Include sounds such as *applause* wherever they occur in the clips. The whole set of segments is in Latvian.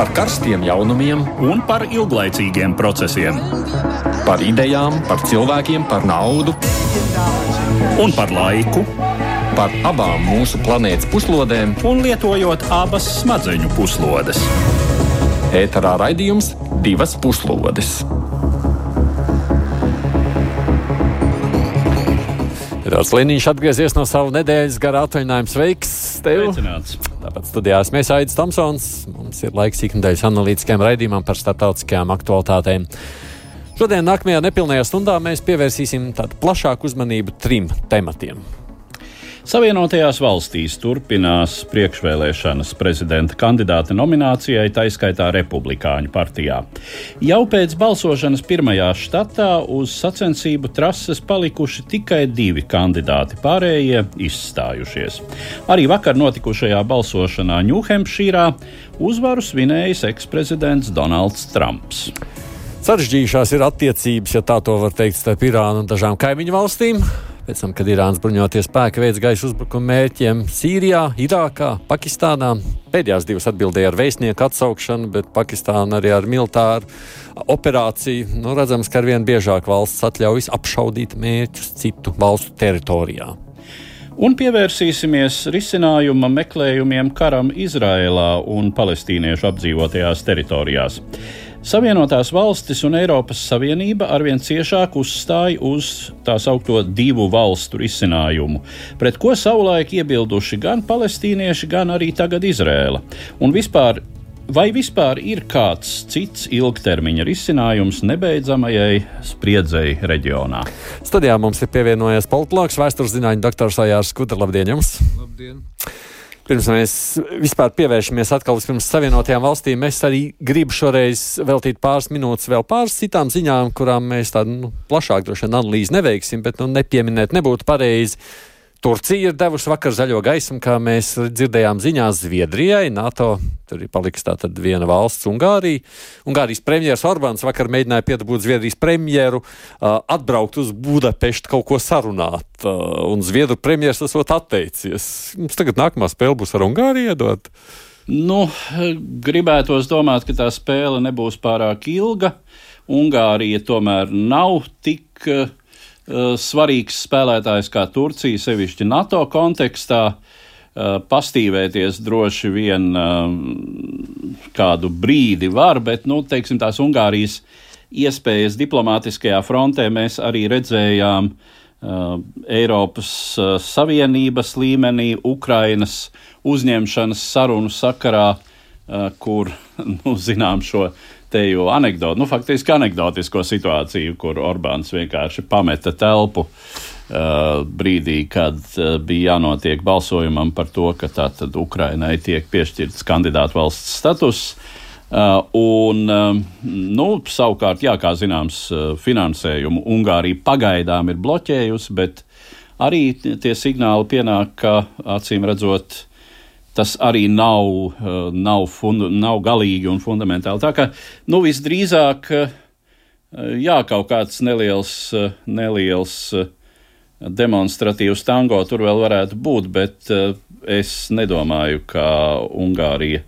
par karstiem jaunumiem un par ilglaicīgiem procesiem. Par idejām, par cilvēkiem, par naudu un par laiku. Par abām mūsu planētas puslodēm, un lietojot abas smadzeņu puslodes. Ēterā raidījums divas puslodes. Rāds Liniņš atgriezies no sava nedēļas gara atvaļinājuma. Sveiks! Tev! Sveicināts. Tāpat studijās mēs Aits Tomsons. Mums ir laiks ikdienas analītiskajam raidījumam par starptautiskajām aktualitātēm. Šodien, nākamajā nepilnajā stundā, mēs pievērsīsim plašāku uzmanību trim tematiem. Savienotajās valstīs turpinās priekšvēlēšanas prezidenta kandidāta nominācijai, taiskaitā Republikāņu partijā. Jau pēc balsošanas pirmajā štatā uz sacensību trases palikuši tikai divi kandidāti, pārējie izstājušies. Arī vakar notikušajā balsošanā Ņūhempšīrā uzvaru svinējis eksprezidents Donalds Trumps. Sarežģījušās ir attiecības, ja tā to var teikt, starp Irānu un dažām kaimiņu valstīm. Pēc tam, kad Irānas bruņoties spēki veids gaisa uzbrukumu mērķiem Sīrijā, Irākā, Pakistānā, pēdējās divas atbildēja ar vēstnieku atsaukšanu, bet Pakistāna arī ar militāru operāciju. Nu, redzams, ka arvien biežāk valsts atļaujas apšaudīt mērķus citu valstu teritorijā. Un pievērsīsimies risinājuma meklējumiem karam Izrēlā un palestīniešu apdzīvotajās teritorijās. Savienotās valstis un Eiropas Savienība arvien ciešāk uzstāja uz tā saucamo divu valstu risinājumu, pret ko savulaik iebilduši gan palestīnieši, gan arī tagad Izrēla. Un vispār Vai vispār ir kāds cits ilgtermiņa risinājums nebeidzamajai spriedzei reģionā? Studijā mums ir pievienojies politologs, vēstures zinātņu doktors Ajārs Skudra. Labdien! Jums. Labdien! Pirms mēs vispār pievēršamies atkal uz Savienotajām valstīm, es arī gribu šoreiz veltīt pāris minūtes vēl pāris citām ziņām, kurām mēs tādu nu, plašāku droši vien analīzi neveiksim, bet nu, nepieminēt nebūtu pareizi. Turcija ir devusi vakar zaļo gaismu, kā mēs dzirdējām ziņās Zviedrijai, NATO. Tur ir paliks tātad viena valsts, Ungārija. Ungārijas premjeras Orbāns vakar mēģināja piedabūt Zviedrijas premjeru uh, atbraukt uz Budapeštu kaut ko sarunāt, uh, un Zviedru premjeras esot atteicies. Mums tagad nākamā spēle būs ar Ungāriju iedot. Nu, gribētos domāt, ka tā spēle nebūs pārāk ilga. Ungārija tomēr nav tik uh, svarīgs spēlētājs kā Turcija, sevišķi NATO kontekstā. Eh, pastīvēties droši vien eh, kādu brīdi var, bet, nu, teiksim, tās Ungārijas iespējas diplomātiskajā frontē mēs arī redzējām Eiropas Savienības līmenī, Ukrainas uzņemšanas sarunu sakarā, kur, *laughs* nu, zinām, šo teju anekdoti, nu, faktiski anekdotisko situāciju, kur Orbāns vienkārši pameta telpu uh, brīdī, kad uh, bija jānotiek balsojumam par to, ka tātad Ukrainai tiek piešķirts kandidātu valsts status. Uh, un, nu, savukārt, jā, kā zināms, finansējumu Ungārija pagaidām ir bloķējusi, bet arī tie signāli pienāk, ka acīm redzot, tas arī nav, eh, nav, fund, nav galīgi un fundamentāli. Tā kā nu, visdrīzāk eh, jā, kaut kāds neliels, eh, neliels demonstratīvs tango tur vēl varētu būt, bet es nedomāju, ka Ungārija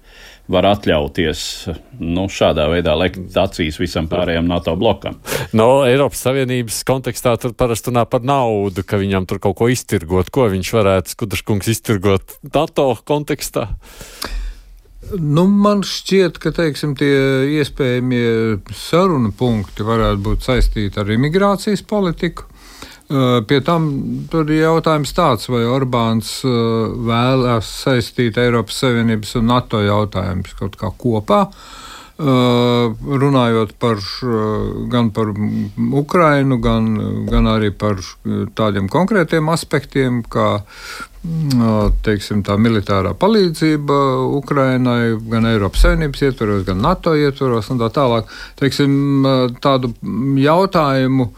var atļauties nu, šādā veidā lekt acīs visam pārējiem NATO blokam. No Eiropas Savienības kontekstā tur parasti runā par naudu, ka viņam tur kaut ko iztirgot. Ko viņš varētu Skudraškungs iztirgot NATO kontekstā? Nu, man šķiet, ka teiksim, tie iespējamie sarunu punkti varētu būt saistīti ar imigrācijas politiku. Pie tam ir jautājums tāds, vai Orbāns vēlas saistīt Eiropas Savienības un NATO jautājumus kaut kā kopā. Runājot par, gan par Ukrainu, gan, gan arī par tādiem konkrētiem aspektiem, kā teiksim, tā militārā palīdzība Ukrainai, gan Eiropas Savienības ietvaros, gan NATO ietvaros un tā tālāk. Teiksim, tādu jautājumu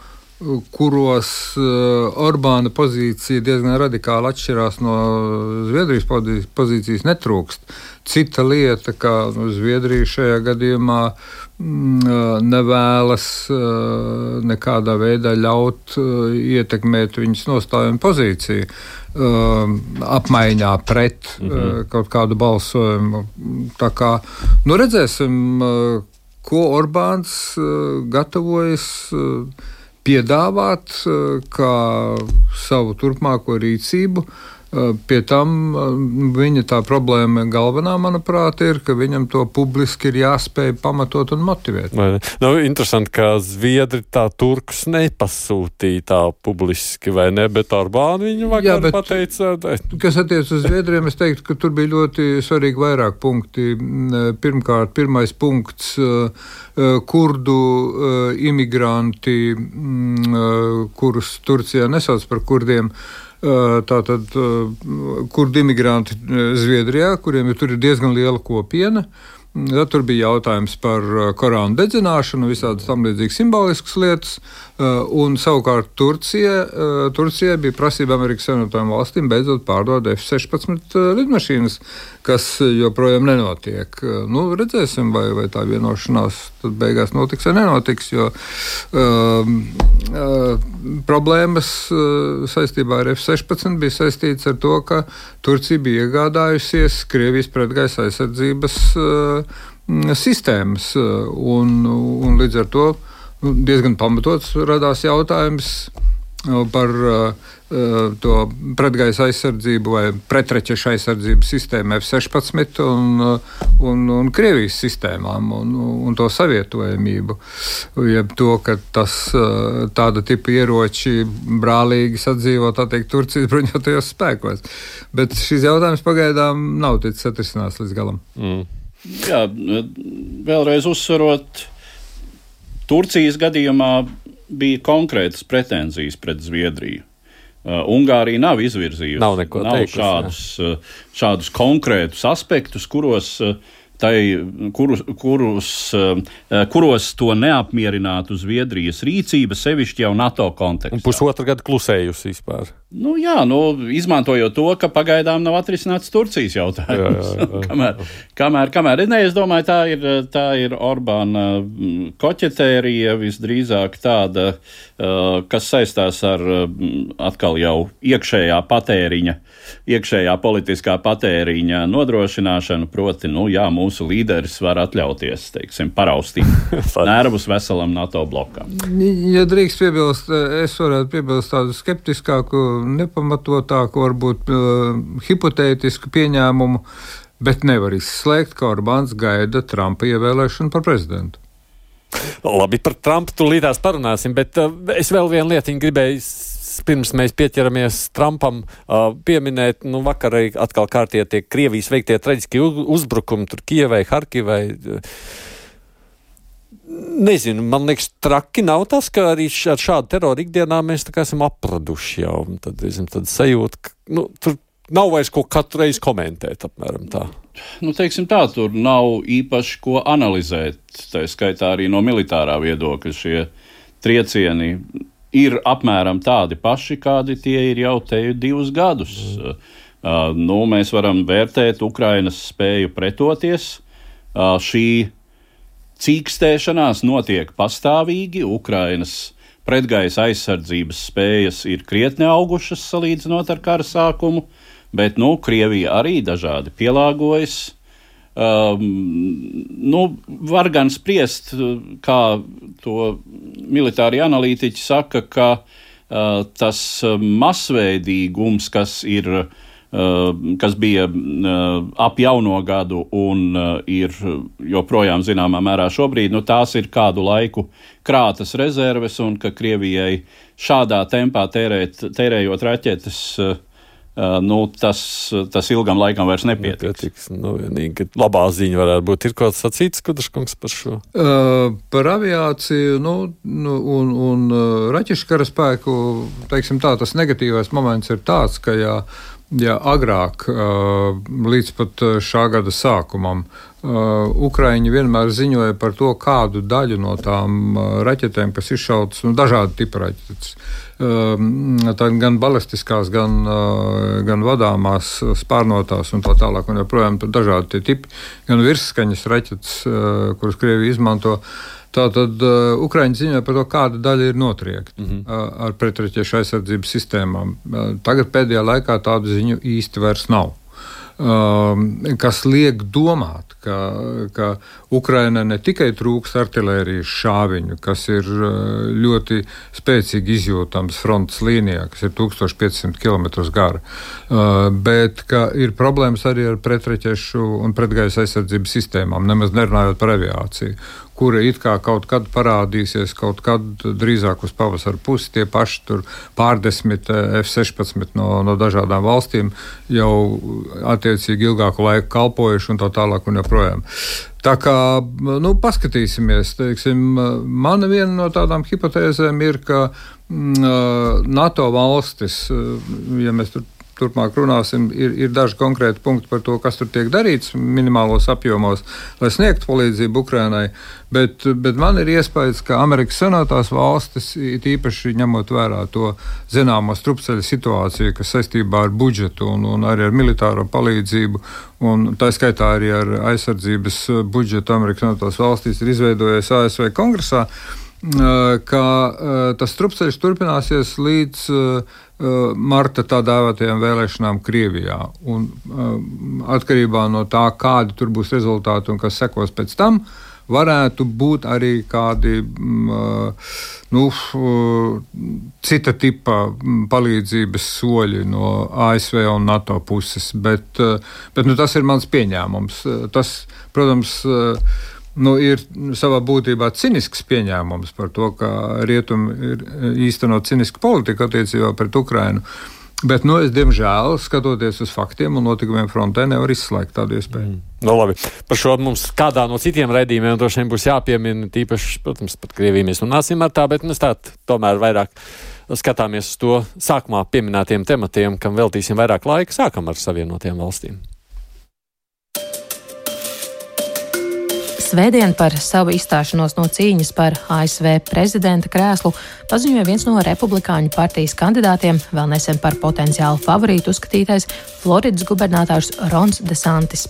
kuros uh, Orbāna pozīcija diezgan radikāli atšķirās no Zviedrijas pozīcijas, netrūkst. Cita lieta, ka nu, Zviedrija šajā gadījumā mm, uh, nevēlas uh, nekādā veidā ļaut ietekmēt viņas nostājumu pozīciju. apmaiņā pret mm -hmm. kaut kādu balsojumu. Tā kā nu redzēsim, ko Orbāns gatavojas. Piedāvāt kā savu turpmāko rīcību, Pie tam viņa tā problēma galvenā, manuprāt, ir, ka viņam to publiski ir jāspēj pamatot un motivēt. Vai, nu, interesanti, ka Zviedri tā turkus nepasūtīja tā publiski, vai ne, bet Orbāni viņu vakar Jā, bet, pateica. Kas attiec uz Zviedriem, es teiktu, ka tur bija ļoti svarīgi vairāk punkti. Pirmkārt, pirmais punkts kurdu imigranti, kurus Turcijā nesauc par kurdiem, tātad kurdi imigranti Zviedrijā, kuriem ir, ir diezgan liela kopiena. Ja, tur bija jautājums par korānu dedzināšanu, visādas tam līdzīgas simboliskas lietas. Un savukārt Turcija, Turcija bija prasība Amerikas Savienotajām valstīm beidzot pārdot F-16 lidmašīnas, kas joprojām nenotiek. Nu, redzēsim, vai, vai tā vienošanās beigās notiks vai nenotiks. Jo, um, uh, problēmas uh, saistībā ar F-16 bija saistītas ar to, ka Turcija bija iegādājusies Krievijas pretgaisa aizsardzības uh, sistēmas. Un, un līdz ar to nu, diezgan pamatots radās jautājums par uh, to pretgaisa aizsardzību vai pretraķešu aizsardzības sistēmu F-16 un, un, un Krievijas sistēmām un, un to savietojamību. Jeb to, ka tas tāda tipa ieroči brālīgi sadzīvo teikt, Turcijas bruņotajos spēkos. Bet šis jautājums pagaidām nav ticis atrisināts līdz galam. Mm. Jā, vēlreiz uzsverot, Turcijas gadījumā bija konkrētas pretenzijas pret Zviedriju. Uh, Ungārija nav izvirzījusi nav nav teikusi, šādus, uh, šādus konkrētus aspektus, kuros uh, tai, kurus, kurus, eh, kuros to neapmierinātu Zviedrijas rīcība, sevišķi jau NATO kontekstā. Pusotru gadu klusējusi vispār. Nu, jā, nu, izmantojot to, ka pagaidām nav atrisināts Turcijas jautājums. Jā, jā, jā. *laughs* kamēr, kamēr, kamēr ne, es domāju, tā ir, tā ir Orbāna mm, koķetērija visdrīzāk tāda, kas saistās ar mm, atkal jau iekšējā patēriņa iekšējā politiskā patēriņa nodrošināšanu, proti, nu, jā, mūsu līderis var atļauties, teiksim, paraustīt *laughs* nervus veselam NATO blokam. Ja drīkst piebilst, es varētu piebilst tādu skeptiskāku, nepamatotāku, varbūt uh, hipotētisku pieņēmumu, bet nevar izslēgt, ka Orbāns gaida Trumpa ievēlēšanu par prezidentu. Labi, par Trumpu tūlītās parunāsim, bet uh, es vēl vienu lietiņu gribēju pirms mēs pieķeramies Trumpam, uh, pieminēt, nu, vakar arī atkal kārtie tie Krievijas veiktie traģiskie uzbrukumi tur Kievai, Harkivai. Nezinu, man liekas, traki nav tas, ka arī ar šādu teroru ikdienā mēs esam apraduši jau. Tad, zin, tad sajūta, ka nu, tur nav vairs ko katru reizi komentēt. Apmēram, tā. Nu, teiksim tā, tur nav īpaši ko analizēt. Tā skaitā arī no militārā viedokļa šie triecieni ir apmēram tādi paši, kādi tie ir jau te divus gadus. Mm. Uh, nu, mēs varam vērtēt Ukrainas spēju pretoties. Uh, šī cīkstēšanās notiek pastāvīgi. Ukrainas pretgaisa aizsardzības spējas ir krietni augušas salīdzinot ar kara sākumu, bet nu, Krievija arī dažādi pielāgojas. Um, nu, var gan spriest, kā to militāri analītiķi saka, ka uh, tas masveidīgums, kas ir uh, kas bija uh, ap jauno gadu un uh, ir joprojām zināmā mērā šobrīd, nu, tās ir kādu laiku krātas rezerves, un ka Krievijai šādā tempā tērēt, tērējot raķetes uh, Uh, nu, tas, tas ilgam laikam vairs nepietiks. nepietiks. Nu, vienīgi labā ziņa varētu būt. Ir kaut kas sacīts, Kudraškungs, par šo? Uh, par aviāciju nu, nu, un, un uh, raķešu karaspēku, teiksim tā, tas negatīvais moments ir tāds, ka, ja, ja agrāk, līdz pat šā gada sākumam, Ukraiņi vienmēr ziņoja par to, kādu daļu no tām uh, raķetēm, kas izšautas, nu, dažādi tipi raķetes. Uh, gan balistiskās, gan, uh, gan vadāmās, spārnotās un tā tālāk. Un joprojām tur dažādi tipi, gan virsskaņas raķetes, uh, kuras Krievija izmanto. Tātad uh, Ukraiņi ziņoja par to, kāda daļa ir notriekta mm -hmm. uh, ar pretraķiešu aizsardzības sistēmām. Uh, tagad pēdējā laikā tādu ziņu īsti vairs nav. Um, kas liek domāt, ka, ka Ukraina ne tikai trūks artērijas šāviņu, kas ir uh, ļoti spēcīgi izjūtams frontes līnijā, kas ir 1500 km gara, uh, bet ka ir problēmas arī ar pretraķešu un pretgaisa aizsardzības sistēmām, nemaz nerunājot par aviāciju kura it kā kaut kad parādīsies, kaut kad drīzāk uz pavasara pusi. Tie paši pārdesmit eh, F-16 no, no dažādām valstīm jau attiecīgi ilgāku laiku kalpojuši un tā tālāk un joprojām. Tā kā nu, paskatīsimies, teiksim, mana viena no tādām hipotēzēm ir, ka mm, NATO valstis, ja mēs tur turpmāk runāsim, ir, ir daži konkrēti punkti par to, kas tur tiek darīts minimālos apjomos, lai sniegtu palīdzību Ukrainai. Bet, bet man ir iespējas, ka Amerikas Savienotās valstis, īpaši ņemot vērā to zināmo strupceļa situāciju, kas saistībā ar budžetu un, un arī ar militāro palīdzību, un tā skaitā arī ar aizsardzības budžetu Amerikas Savienotās valstīs, ir izveidojies ASV kongresā ka tas strupceļš turpināsies līdz marta tā dēvētajām vēlēšanām Krievijā. Un, atkarībā no tā, kādi tur būs rezultāti un kas sekos pēc tam, varētu būt arī kādi nu, cita tipa palīdzības soļi no ASV un NATO puses. Bet, bet nu, tas ir mans pieņēmums. Tas, protams, nu, ir savā būtībā cinisks pieņēmums par to, ka rietumi ir īstenot cinisku politiku attiecībā pret Ukrainu. Bet, nu, es, diemžēl, skatoties uz faktiem un notikumiem frontē, nevaru izslēgt tādu iespēju. Mm. Nu, labi. Par šo mums kādā no citiem raidījumiem droši vien būs jāpiemina. Tīpaši, protams, par Krieviju mēs runāsim ar tā, bet mēs tā tomēr vairāk skatāmies uz to sākumā pieminētiem tematiem, kam veltīsim vairāk laika. Sākam ar Savienotiem valstīm. Svētdien par savu izstāšanos no cīņas par ASV prezidenta krēslu paziņoja viens no republikāņu partijas kandidātiem, vēl nesen par potenciālu favorītu uzskatītais Floridas gubernators Rons DeSantis.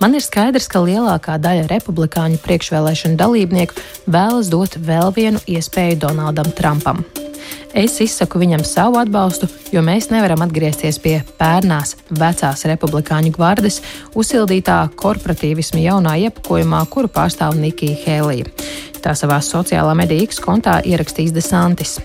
Man ir skaidrs, ka lielākā daļa republikāņu priekšvēlēšanu dalībnieku vēlas dot vēl vienu iespēju Donaldam Trumpam. Es izsaku viņam savu atbalstu, jo mēs nevaram atgriezties pie pērnās vecās republikāņu gvardes, uzsildītā korporatīvisma jaunā iepakojumā, kuru pārstāv Nikija Hēlija. Tā savā sociālā mediju X kontā ierakstīs Desantis.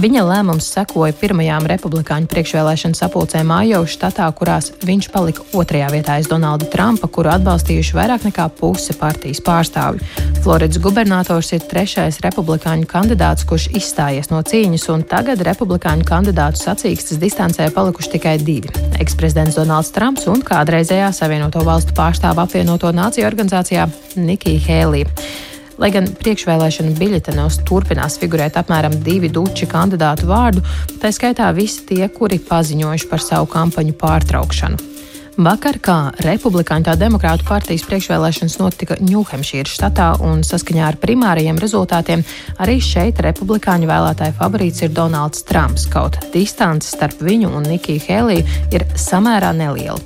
Viņa lēmums sekoja pirmajām republikāņu priekšvēlēšanu sapulcēm Ajovu štatā, kurās viņš palika otrajā vietā aiz Donalda Trumpa, kuru atbalstījuši vairāk nekā puse partijas pārstāvju. Floridas gubernators ir trešais republikāņu kandidāts, kurš izstājies no cīņas, un tagad republikāņu kandidātu sacīkstes distancē palikuši tikai divi - eksprezidents Donalds Trumps un kādreizējā Savienoto valstu pārstāva apvienoto nāciju organizācijā Nikija Hēlija. Lai gan priekšvēlēšana biļetenos turpinās figurēt apmēram divi duči kandidātu vārdu, tā skaitā visi tie, kuri paziņojuši par savu kampaņu pārtraukšanu. Vakar, kā republikāņu tā demokrātu partijas priekšvēlēšanas notika Ņūhempšīras štatā, un saskaņā ar primārajiem rezultātiem arī šeit republikāņu vēlētāju favorīts ir Donalds Trumps, kaut distance starp viņu un Nikiju Hēliju ir samērā neliela.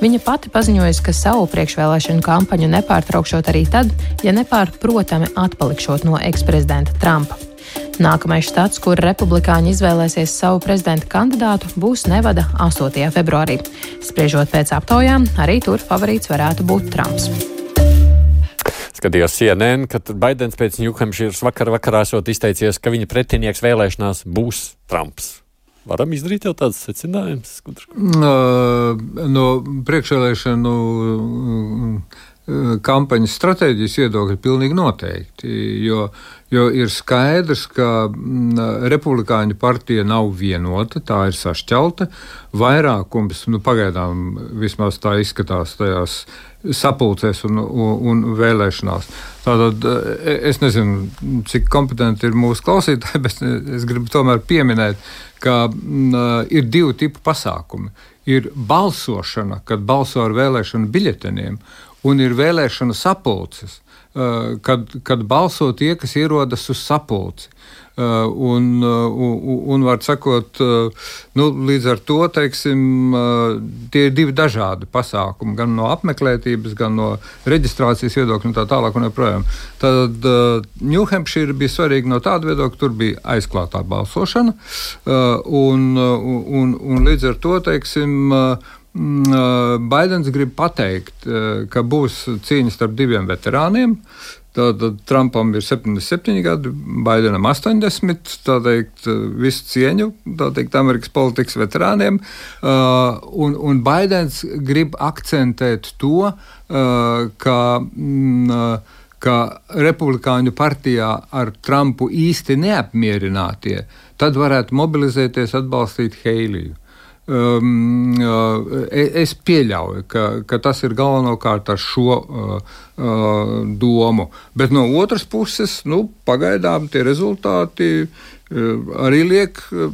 Viņa pati paziņojusi, ka savu priekšvēlēšanu kampaņu nepārtraukšot arī tad, ja nepārprotami atpalikšot no eksprezidenta Trumpa. Nākamais štats, kur republikāņi izvēlēsies savu prezidenta kandidātu, būs Nevada 8. februārī. Spriežot pēc aptaujām, arī tur favorīts varētu būt Trumps. Skatījos CNN, ka Baidens pēc Ņūhempšīras vakar vakarā esot izteicies, ka viņa pretinieks vēlēšanās būs Trumps. Varam izdarīt jau tādas secinājumus? No priekšvēlēšanu kampaņas stratēģijas viedokļa pilnīgi noteikti. Jo, jo ir skaidrs, ka republikāņu partija nav vienota, tā ir sašķelta. Vairākums, nu, pagaidām vismaz tā izskatās tajās sapulcēs un, un, un vēlēšanās. Tātad es nezinu, cik kompetenti ir mūsu klausītāji, *laughs* bet es gribu tomēr pieminēt, ka m, ir divi tipi pasākumi. Ir balsošana, kad balso ar vēlēšanu biļeteniem, un ir vēlēšana sapulces, kad, kad balso tie, kas ierodas uz sapulci. Uh, un, uh, un, un var sakot, uh, nu, līdz ar to teiksim, tie ir divi dažādi pasākumi, gan no apmeklētības, gan no reģistrācijas viedokļa un tā tālāk. Un joprojām. Tad Ņūhempšīra bija svarīga no tāda viedokļa, tur bija aizklātā balsošana, un, un, un līdz ar to teiksim, mm, Baidens grib pateikt, ka būs cīņa starp diviem veterāniem. Tātad Trumpam ir 77 gadi, Baidenam 80. Tā teikt, visu cieņu teikt, Amerikas politikas veterāniem. Uh, un, un Baidens grib akcentēt to, uh, ka. Mm, uh, ka Republikāņu partijā ar Trumpu īsti neapmierinātie, tad varētu mobilizēties, atbalstīt Heiliju. Um, uh, es pieļauju, ka, ka tas ir galvenokārt ar šo uh, uh, domu. Bet no otras puses, nu, pagaidām tie rezultāti uh, arī liek uh,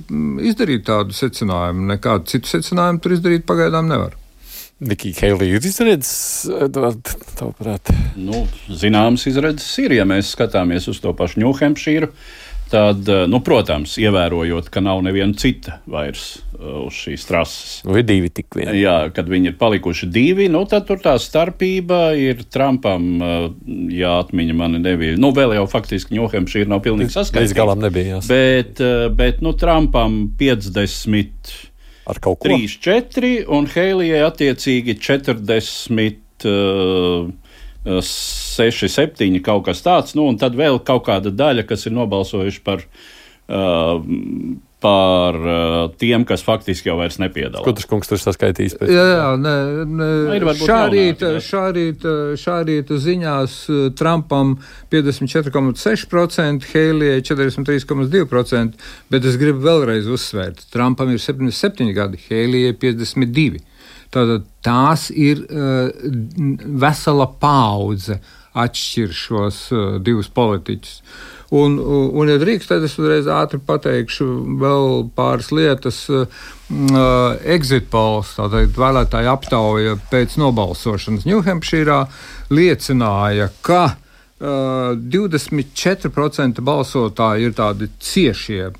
izdarīt tādu secinājumu. Nekādu citu secinājumu tur izdarīt pagaidām nevar. Nikija Heilija ir izredzes, tavuprāt? Nu, zināmas izredzes ir, ja mēs skatāmies uz to pašu Ņūhempšīru. Uh, Tad, eh, nu, protams, ievērojot, ka nav neviena cita vairs uh, uz šīs trases. Nu, ir divi tik vien. Jā, kad viņi ir palikuši divi, nu, tad tur tā starpība ir Trumpam, uh, ja atmiņa mani nebija. Nu, vēl jau faktiski Ņūhempšīra nav pilnīgi saskaņota. Līdz galam nebija. Jās. Bet, bet, nu, Trumpam 50. Ar kaut ko 3, 4 un Heilijai attiecīgi 40. Uh, 6, 7, kaut kas tāds, nu, un tad vēl kaut kāda daļa, kas ir nobalsojuši par. Uh, par uh, tiem, kas faktiski jau vairs nepiedalās. Kutrs kungs tur saskaitīs pēc jā, jā, ne, ne, šā rīta, šā rīta, šā rīta ziņās Trumpam 54,6%, Heilijai 43,2%, bet es gribu vēlreiz uzsvērt, Trumpam ir 77 gadi, Heilijai 52. Tātad tās ir uh, vesela paudze atšķir šos uh, divus politiķus. Un, un, ja drīkst, tad es uzreiz ātri pateikšu vēl pāris lietas. Uh, exit polls, tātad vēlētāju aptauja pēc nobalsošanas Ņūhempšīrā, liecināja, ka uh, 24% balsotāji ir tādi ciešie,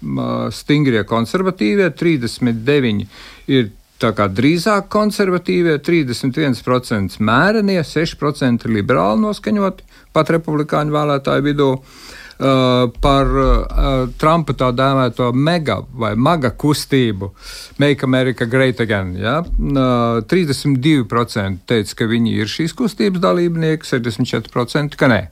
stingrie konservatīvie, 39% ir Tā kā drīzāk konservatīvie, 31% mērenie, 6% liberāli noskaņoti, pat republikāņu vēlētāju vidū. Uh, par uh, Trumpa tā dēvēto mega vai maga kustību, Make America Great Again. Ja? Uh, 32% teica, ka viņi ir šīs kustības dalībnieki, 64% ka nē.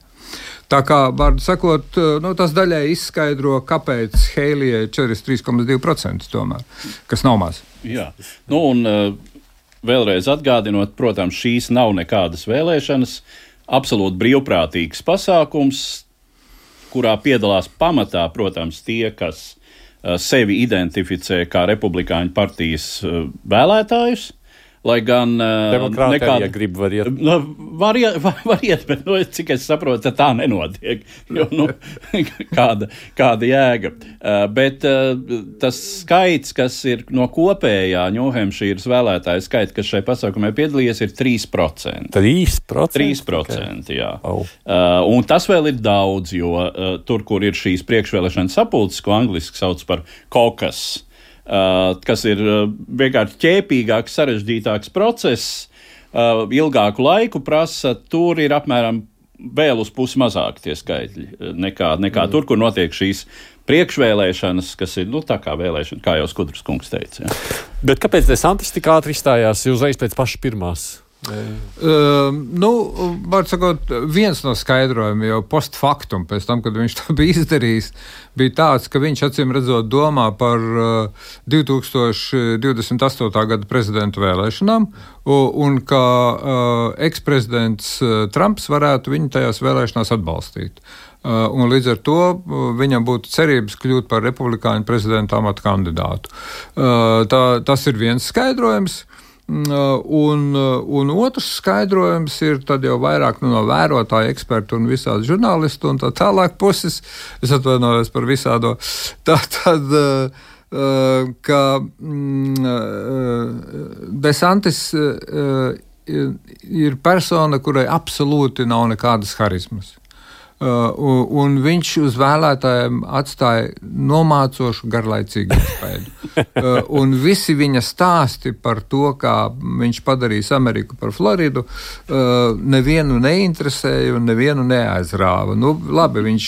Tā kā, var sakot, uh, nu, tas daļai izskaidro, kāpēc Heilijai 43,2% tomēr, kas nav maz. Jā, nu, un uh, vēlreiz atgādinot, protams, šīs nav nekādas vēlēšanas, absolūti brīvprātīgs pasākums, kurā piedalās pamatā, protams, tie, kas uh, sevi identificē kā republikāņu partijas uh, vēlētājus. Lai gan uh, nekāda griba var iet. Nu, var, iet *laughs* var, var iet, bet, nu, cik es saprotu, tā nenotiek. Jo, nu, *laughs* kāda, kāda jēga. Uh, bet uh, tas skaits, kas ir no kopējā Ņūhempšīras vēlētāju skaita, kas šai pasākumai piedalījies, ir 3%. 3%? 3% jā. Oh. Un tas vēl ir daudz, jo tur, kur ir šīs priekšvēlēšana sapulces, ko angliski sauc par kokas, kas ir uh, vienkārši ķēpīgāks, sarežģītāks process, uh, ilgāku laiku prasa, tur ir apmēram vēl uz pusi mazāk tie skaitļi nekā, nekā mm. tur, kur notiek šīs priekšvēlēšanas, kas ir nu, tā kā vēlēšana, kā jau Skudras kungs teica. Ja. Bet kāpēc Desantis tik ātri izstājās uzreiz pēc pašas pirmās? Uh, nu, sakot, viens no skaidrojumiem jau post factum, pēc tam, kad viņš to *laughs* bija izdarījis, bija tāds, ka viņš acīm redzot domā par uh, 2028. gada prezidentu vēlēšanām, un, un ka uh, eksprezidents Trumps varētu viņu tajās vēlēšanās atbalstīt. Un līdz ar to viņam būtu cerības kļūt par republikāņu prezidenta amata kandidātu. Tā, tas ir viens skaidrojums. Mm, un, un otrs skaidrojums ir jau vairāk nu, no vērotāju, ekspertu un visādi žurnālistu un tā tālāk puses. Es atvainojos par visādo. *laughs* Tā tad, ka mm, Desantis ir persona, kurai absolūti nav nekādas harizmas. Uh, un viņš uz vēlētājiem atstāja nomācošu, garlaicīgu iespēju. *laughs* uh, un visi viņa stāsti par to, kā viņš padarīs Ameriku par Floridu, uh, nevienu neinteresēja un nevienu neaizrāva. Nu, labi, viņš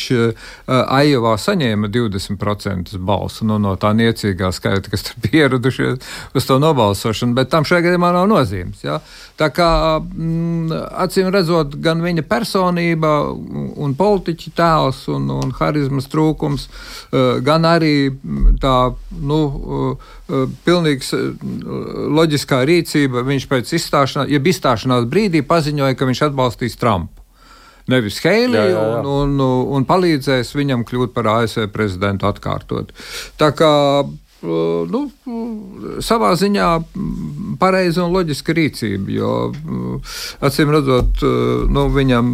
Aijovā saņēma 20% balsu nu, no tā niecīgā skaita, kas tur pieradušies uz to nobalsošanu, bet tam šajā gadījumā nav nozīmes. Ja? Tā kā mm, acīm redzot, gan viņa personība un politiķa tēls un, un harizmas trūkums, eh, gan arī mm, tā nu, eh, eh, pilnīgs loģiskā rīcība. Viņš pēc izstāšanās, ja izstāšanās brīdī paziņoja, ka viņš atbalstīs Trumpu. Nevis Heiliju un, un, un palīdzēs viņam kļūt par ASV prezidentu atkārtot. Tā kā nu, savā ziņā pareiza un loģiska rīcība. Jo, acīm redzot, nu, viņam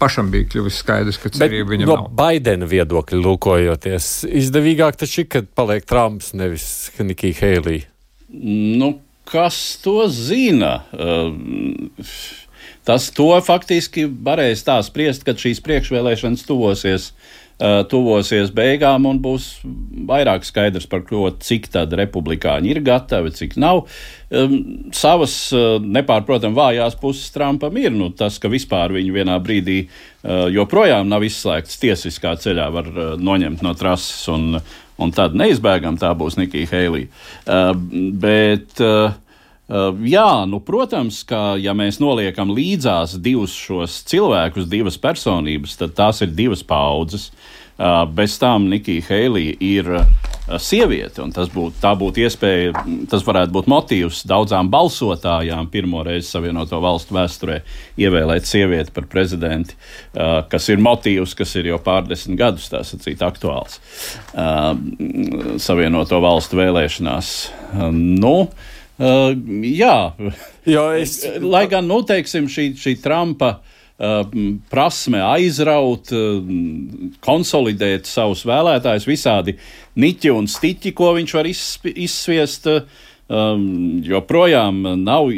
pašam bija kļuvis skaidrs, ka cerība viņam no nav. Baidena viedokļa lūkojoties, izdevīgāk taču ir, kad paliek Trumps, nevis Nikija Heilija. Nu, kas to zina? Tas to faktiski varēs tā spriest, kad šīs priekšvēlēšanas tuvosies Uh, tuvosies beigām un būs vairāk skaidrs par to, cik tad republikāņi ir gatavi, cik nav. Um, savas uh, nepārprotami vājās puses Trumpam ir nu, tas, ka vispār viņu vienā brīdī uh, joprojām nav izslēgts tiesiskā ceļā, var uh, noņemt no trases, un, un tad neizbēgam tā būs Nikija Heilija. Bet jā, nu, protams, ka ja mēs noliekam līdzās divus šos cilvēkus, divas personības, tad tās ir divas paudzes. Uh, bez tām Nikija Heilija ir uh, sieviete, un tas būtu, būtu iespēja, tas varētu būt motīvs daudzām balsotājām pirmo reizi Savienoto valstu vēsturē ievēlēt sievieti par prezidenti, kas ir motīvs, kas ir jau pārdesmit gadus, tā sacīt, aktuāls Savienoto valstu vēlēšanās. Nu, Uh, jā, jo es. *laughs* Lai gan, nu, teiksim, šī, šī Trumpa uh, prasme aizraut, uh, konsolidēt savus vēlētājus, visādi niķi un stiķi, ko viņš var izsviest. Uh, um, joprojām nav,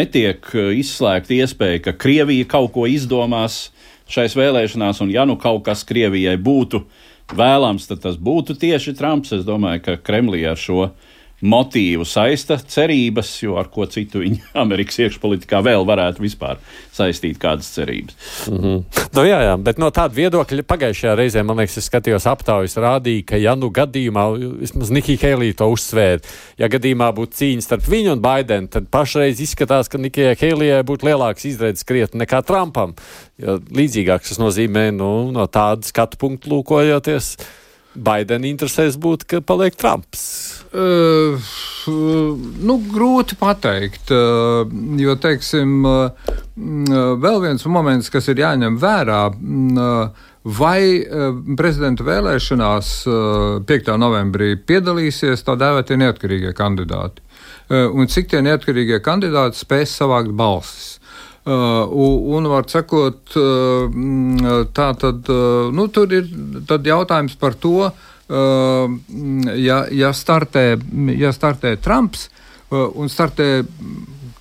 netiek izslēgta iespēja, ka Krievija kaut ko izdomās šais vēlēšanās, un ja nu kaut kas Krievijai būtu vēlams, tad tas būtu tieši Trumps. Es domāju, ka Kremlī ar šo uh, motīvu saista cerības, jo ar ko citu viņa *laughs* Amerikas iekšpolitikā vēl varētu vispār saistīt kādas cerības. Mm -hmm. nu, jā, jā, bet no tāda viedokļa pagājušajā reizē, man liekas, es skatījos aptaujas, rādīja, ka, ja nu gadījumā, vismaz Nikija Heilija to uzsvēra, ja gadījumā būtu cīņa starp viņu un Baidenu, tad pašreiz izskatās, ka Nikijai Heilijai būtu lielāks izredzes krietni nekā Trumpam. Jo līdzīgāks tas nozīmē, nu, no tāda skatu punkta lūkojoties. Baidena interesēs būt, ka paliek Trumps. Uh, nu, grūti pateikt, uh, jo, teiksim, uh, vēl viens moments, kas ir jāņem vērā, uh, vai prezidenta vēlēšanās 5. novembrī piedalīsies tā dēvētie neatkarīgie kandidāti, un cik tie neatkarīgie kandidāti spēs savākt balsis. Uh, un, var sakot, uh, tā tad, uh, nu, tur ir jautājums par to, uh, ja, ja, startē, ja startē Trumps un startē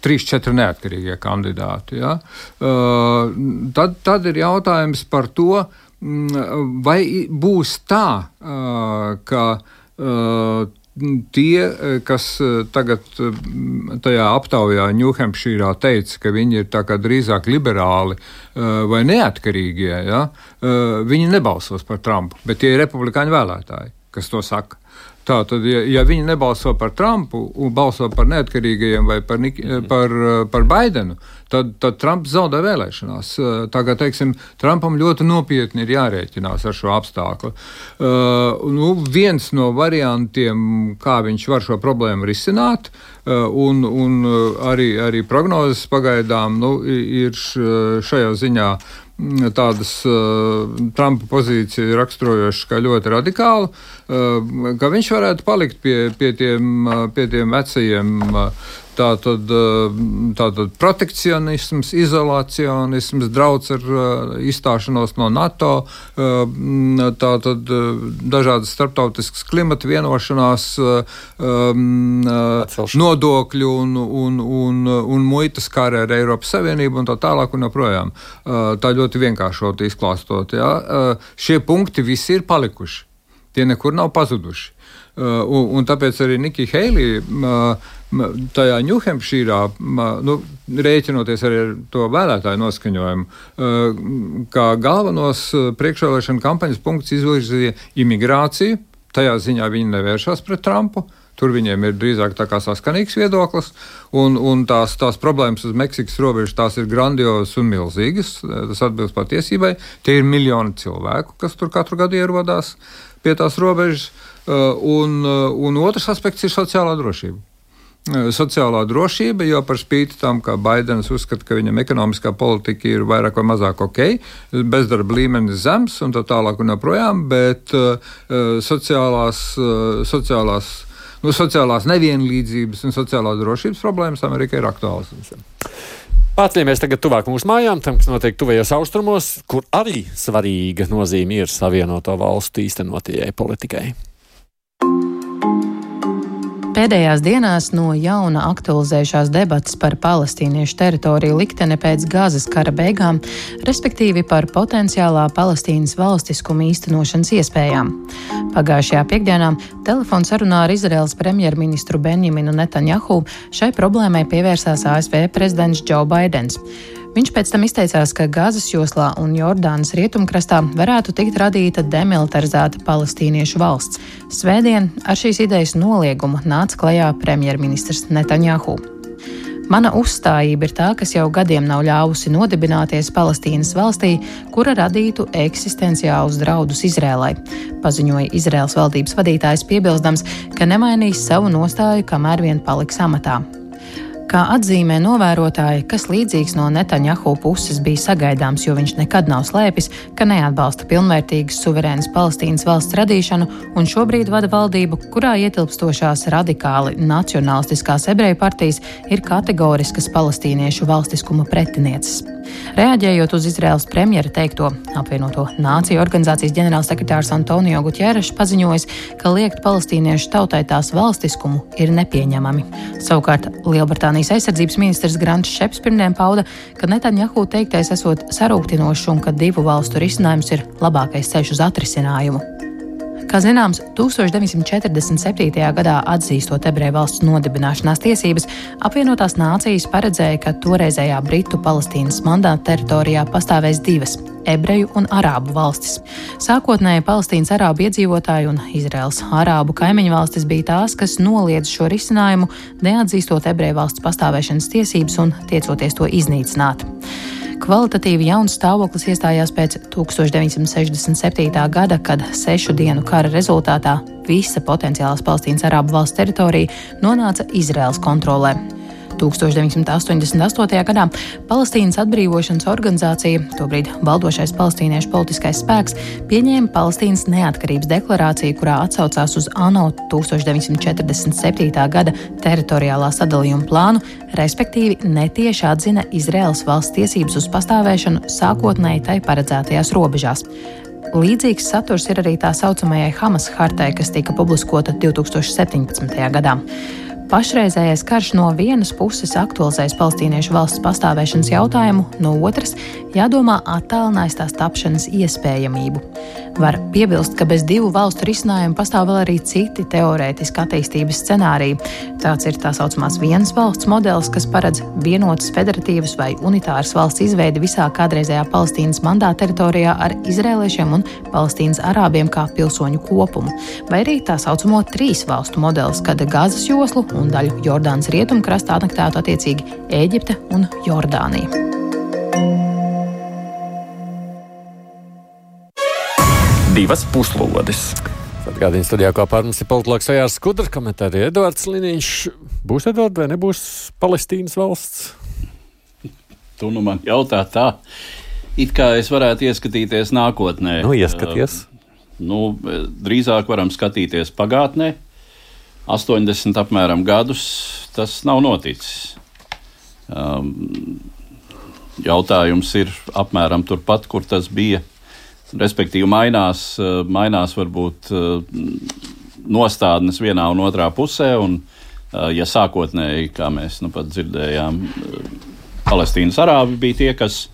trīs, četri neatkarīgie kandidāti, ja, tad, tad ir jautājums par to, vai būs tā, ka tie, kas tagad tajā aptaujā Ņūhempšīrā teica, ka viņi ir drīzāk liberāli vai neatkarīgie, ja, viņi nebalsos par Trumpu, bet tie ir republikāņu vēlētāji, kas to saka. Tātad, ja, ja viņi nebalso par Trumpu un balso par neatkarīgajiem vai par, par, par Baidenu, tad, tad Trumps zaudē vēlēšanās. Tā kā teiksim, Trumpam ļoti nopietni ir jārēķinās ar šo apstākļu. Uh, nu, viens no variantiem, kā viņš var šo problēmu risināt, uh, un, un arī, arī prognozes pagaidām nu, ir šajā ziņā Mm, tādas uh, Trumpa pozīciju raksturojošas kā ļoti radikālu, uh, ka viņš varētu palikt pie, pie, tiem, uh, pie tiem vecajiem uh, Tātad, tātad protekcionisms, izolacionisms, draudz ar izstāšanos no NATO, tātad dažādas starptautiskas klimata vienošanās, nodokļu un, un, un, un muitas kara ar Eiropas Savienību un tā tālāk un joprojām. Tā ļoti vienkāršot izklāstot. Ja? Šie punkti visi ir palikuši. Tie nekur nav pazuduši. Un, un tāpēc arī Nikija Heilija tajā Ņūhempšīrā, nu, rēķinoties arī ar to vēlētāju noskaņojumu, uh, kā galvenos priekšvēlēšana kampaņas punktus izvirzīja imigrāciju. Tajā ziņā viņi nevēršas pret Trumpu. Tur viņiem ir drīzāk tā kā saskanīgs viedoklis, un, un tās, tās problēmas uz Meksikas robežas tās ir grandiozas un milzīgas. Tas atbilst patiesībai. Tie ir miljoni cilvēku, kas tur katru gadu ierodās pie tās robežas. Uh, un, uh, un otrs aspekts ir sociālā drošība. Uh, sociālā drošība, jo par spīti tam, ka Baidens uzskata, ka viņam ekonomiskā politika ir vairāk vai mazāk ok, bezdarba līmenis zems un tā tālāk un joprojām, bet uh, sociālās, uh, sociālās, nu, sociālās nevienlīdzības un sociālās drošības problēmas Amerikai ir aktuālas. Pārcēlamies tagad tuvāk mūsu mājām, tam, kas notiek tuvajos austrumos, kur arī svarīga nozīme ir savienoto valstu īstenotajai politikai. Pēdējās dienās no jauna aktualizējušās debatas par palestīniešu teritoriju likteni pēc Gāzes kara beigām, respektīvi par potenciālā Palestīnas valstiskuma īstenošanas iespējām. Pagājušajā piekdienā telefons sarunā ar Izraels premjerministru Benjaminu Netanjahu šai problēmai pievērsās ASV prezidents Joe Bidenis. Viņš pēc tam izteicās, ka Gāzes joslā un Jordānas rietumkrastā varētu tikt radīta demilitarizēta palestīniešu valsts. Svētdien ar šīs idejas noliegumu nāca klajā premjerministrs Netanjahu. Mana uzstājība ir tā, kas jau gadiem nav ļāvusi nodibināties Palestīnas valstī, kura radītu eksistenciālus draudus Izrēlai, paziņoja Izraels valdības vadītājs, piebilstams, ka nemainīs savu nostāju, kamēr vien paliks amatā. Kā atzīmē novērotāji, kas līdzīgs no Netanjahu puses bija sagaidāms, jo viņš nekad nav slēpis, ka neatbalsta pilnvērtīgas suverēnas Palestīnas valsts radīšanu un šobrīd vada valdību, kurā ietilpstošās radikāli nacionālistiskās ebreju partijas ir kategoriskas palestīniešu valstiskuma pretinieces. Reaģējot uz Izraels premjera teikto, apvienoto nāciju organizācijas ģenerālsekretārs Antonio Gutjeres paziņojis, ka liekt palestīniešu tautai tās valstiskumu ir nepieņemami. Savukārt Lielbritānijas aizsardzības ministrs Grants Šeps pirmdien pauda, ka Netanjahu teiktais esot sarūktinošs un ka divu valstu risinājums ir labākais ceļš uz atrisinājumu. Kā zināms, 1947. gadā atzīstot ebreju valsts nodibināšanās tiesības, apvienotās nācijas paredzēja, ka toreizējā Britu-Palestīnas mandāta teritorijā pastāvēs divas ebreju un arābu valstis. Sākotnēji Palestīnas arābu iedzīvotāji un Izraels arābu kaimiņu valstis bija tās, kas noliedz šo risinājumu, neatzīstot ebreju valsts pastāvēšanas tiesības un tiecoties to iznīcināt. Kvalitatīvi jauns stāvoklis iestājās pēc 1967. gada, kad sešu dienu kara rezultātā visa potenciālās Palestīnas arābu valsts teritorija nonāca Izraels kontrolē. 1988. gadā Palestīnas atbrīvošanas organizācija, tobrīd valdošais palestīniešu politiskais spēks, pieņēma Palestīnas neatkarības deklarāciju, kurā atsaucās uz ANO 1947. gada teritoriālā sadalījuma plānu, respektīvi netieši atzina Izraels valsts tiesības uz pastāvēšanu sākotnēji tai paredzētajās robežās. Līdzīgs saturs ir arī tā saucamajai Hamas hartai, kas tika publiskota 2017. gadā. Pašreizējais karš no vienas puses aktualizēs palestīniešu valsts pastāvēšanas jautājumu, no otras jādomā attālinājis tās tapšanas iespējamību. Var piebilst, ka bez divu valstu risinājuma pastāv vēl arī citi teorētiski attīstības scenāriji. Tāds ir tā saucamās vienas valsts modelis, kas paredz vienotas federatīvas vai unitāras valsts izveidi visā kādreizējā Palestīnas mandāta teritorijā ar izrēliešiem un Palestīnas arābiem kā pilsoņu kopumu, vai arī tā saucamo trīs valstu modelis, kad Gāzes joslu un daļu Jordānas rietumkrastā anektētu attiecīgi Ēģipte un Jordānija. Divas puslodes. Atgādījums studijā kopā ar mums ir politologs Ejārs Skudrs, komentēja Edvards Liniņš. Būs Edvards vai nebūs Palestīnas valsts? Tu nu man jautā tā, it kā es varētu ieskatīties nākotnē. Nu, ieskaties. Uh, nu, drīzāk varam skatīties pagātnē. 80 apmēram gadus tas nav noticis. Um, jautājums ir apmēram turpat, kur tas bija. Respektīvi, mainās, uh, mainās varbūt uh, nostādnes vienā un otrā pusē. Un, uh, ja sākotnēji, kā mēs nu pat dzirdējām, Palestīnas arābi bija tie, kas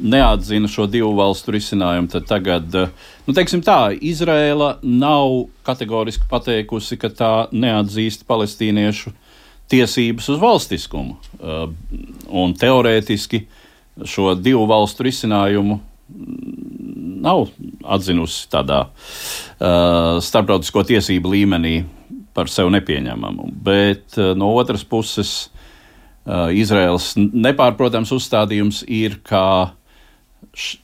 neatzina šo divu valstu risinājumu, tad tagad, nu, teiksim tā, Izrēla nav kategoriski pateikusi, ka tā neatzīst palestīniešu tiesības uz valstiskumu. Uh, un teorētiski šo divu valstu risinājumu nav atzinusi tādā uh, starptautisko tiesību līmenī par sevi nepieņemamu. Bet uh, no otras puses, uh, Izraels nepārprotams uzstādījums ir, ka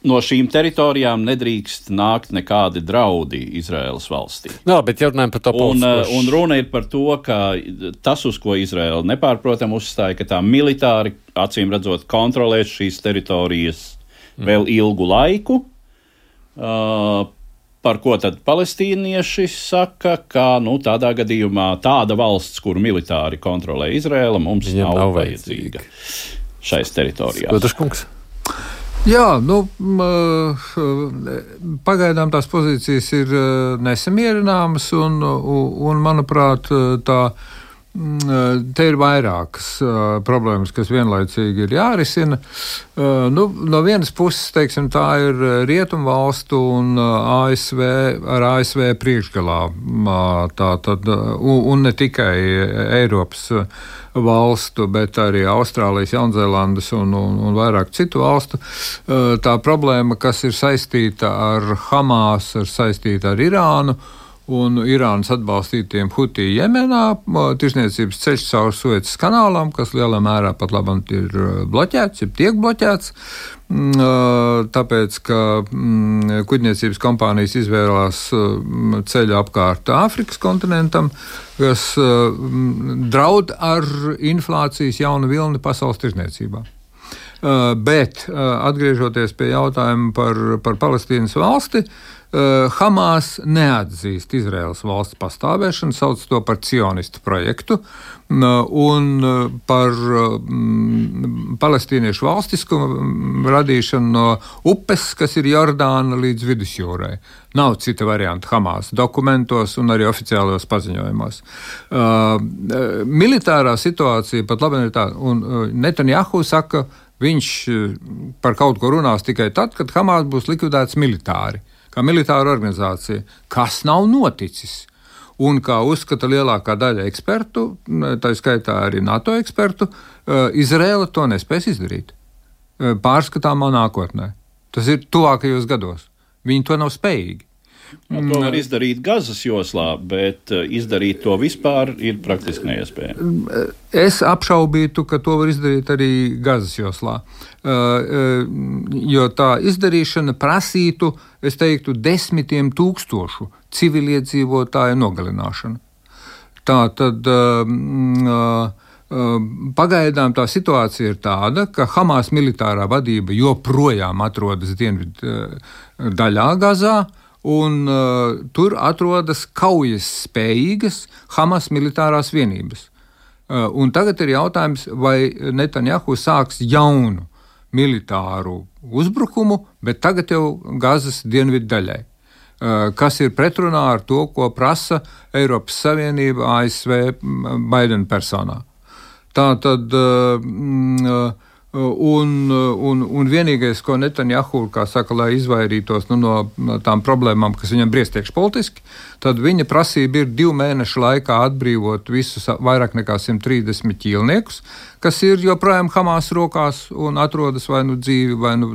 no šīm teritorijām nedrīkst nākt nekādi draudi Izraēlas valstī. Jā, bet ja runājam par to un, uh, un runa ir par to, ka tas, uz ko Izraela nepārprotam uzstāja, ka tā militāri, acīm redzot, kontrolēs šīs teritorijas mm. vēl ilgu laiku. Uh, par ko tad palestīnieši saka, ka nu, tādā gadījumā tāda valsts, kuru militāri kontrolē Izraela, mums Viņam nav, nav vajadzīga šais teritorijās. Skudrškungs. Jā, nu, pagaidām tās pozīcijas ir nesamierināmas, un, un manuprāt, tā Mm, te ir vairākas uh, problēmas, kas vienlaicīgi ir jārisina. Uh, nu, no vienas puses, teiksim, tā ir Rietumvalstu un uh, ASV ar ASV priekšgalā. Uh, tā, tad, uh, un, un ne tikai Eiropas valstu, bet arī Austrālijas, Jaunzēlandes un, un, un vairāk citu valstu. Uh, tā problēma, kas ir saistīta ar Hamas, ir saistīta ar Irānu un Irānas atbalstītiem Hutī Jemenā, tirsniecības ceļš caur Suecas kanālam, kas lielā mērā pat labam ir bloķēts, ir tiek bloķēts. Tāpēc, ka kuģniecības kompānijas izvēlās ceļu apkārt Āfrikas kontinentam, kas draud ar inflācijas jaunu vilni pasaules tirsniecībā. Bet atgriežoties pie jautājuma par, par Palestīnas valsti, uh, Hamas neatzīst Izraels valsts pastāvēšanu, sauc to par cionistu projektu un eh, par mm, palestīniešu valstiskumu radīšanu no upes, kas ir Jordāna līdz vidusjūrai. Nav cita varianta Hamas dokumentos un arī oficiālajos paziņojumos. Uh, militārā situācija pat labi ir tāda, un Netanjahu saka, viņš par kaut ko runās tikai tad, kad Hamas būs likvidēts militāri. Kā militāra organizācija, kas nav noticis. Un kā uzskata lielākā daļa ekspertu, tā skaitā arī NATO ekspertu, eh, Izraela to nespēs izdarīt eh, pārskatāmā nākotnē. Tas ir tuvākajos gados. Viņi to nav spējīgi. Nu, to var izdarīt Gazas joslā, bet eh, izdarīt to vispār ir praktiski neiespējami. Es apšaubītu, ka to var izdarīt arī Gazas joslā. Eh, eh, jo tā izdarīšana prasītu, es teiktu, desmitiem tūkstošu civiliedzīvotāju nogalināšanu. Tā tad. Pagaidām tā situācija ir tāda, ka Hamas militārā vadība joprojām atrodas dienvidu daļā Gazā, uh, un uh, tur atrodas kaujas spējīgas Hamas militārās vienības. Uh, tagad ir jautājums, vai Netanjahu sāks jaunu militāru uzbrukumu, bet tagad jau Gazas dienvidu daļai, uh, kas ir pretrunā ar to, ko prasa Eiropas Savienība ASV Baidena personā. Tā tad. Uh, uh, Un, un, un vienīgais, ko Netanjahu saka, lai izvairītos nu, no tām problēmām, kas viņam briestiekš politiski, tad viņa prasība ir divu mēnešu laikā atbrīvot visus vairāk nekā 130 ķīlniekus, kas ir joprojām Hamas rokās un atrodas vai nu dzīvi, vai nu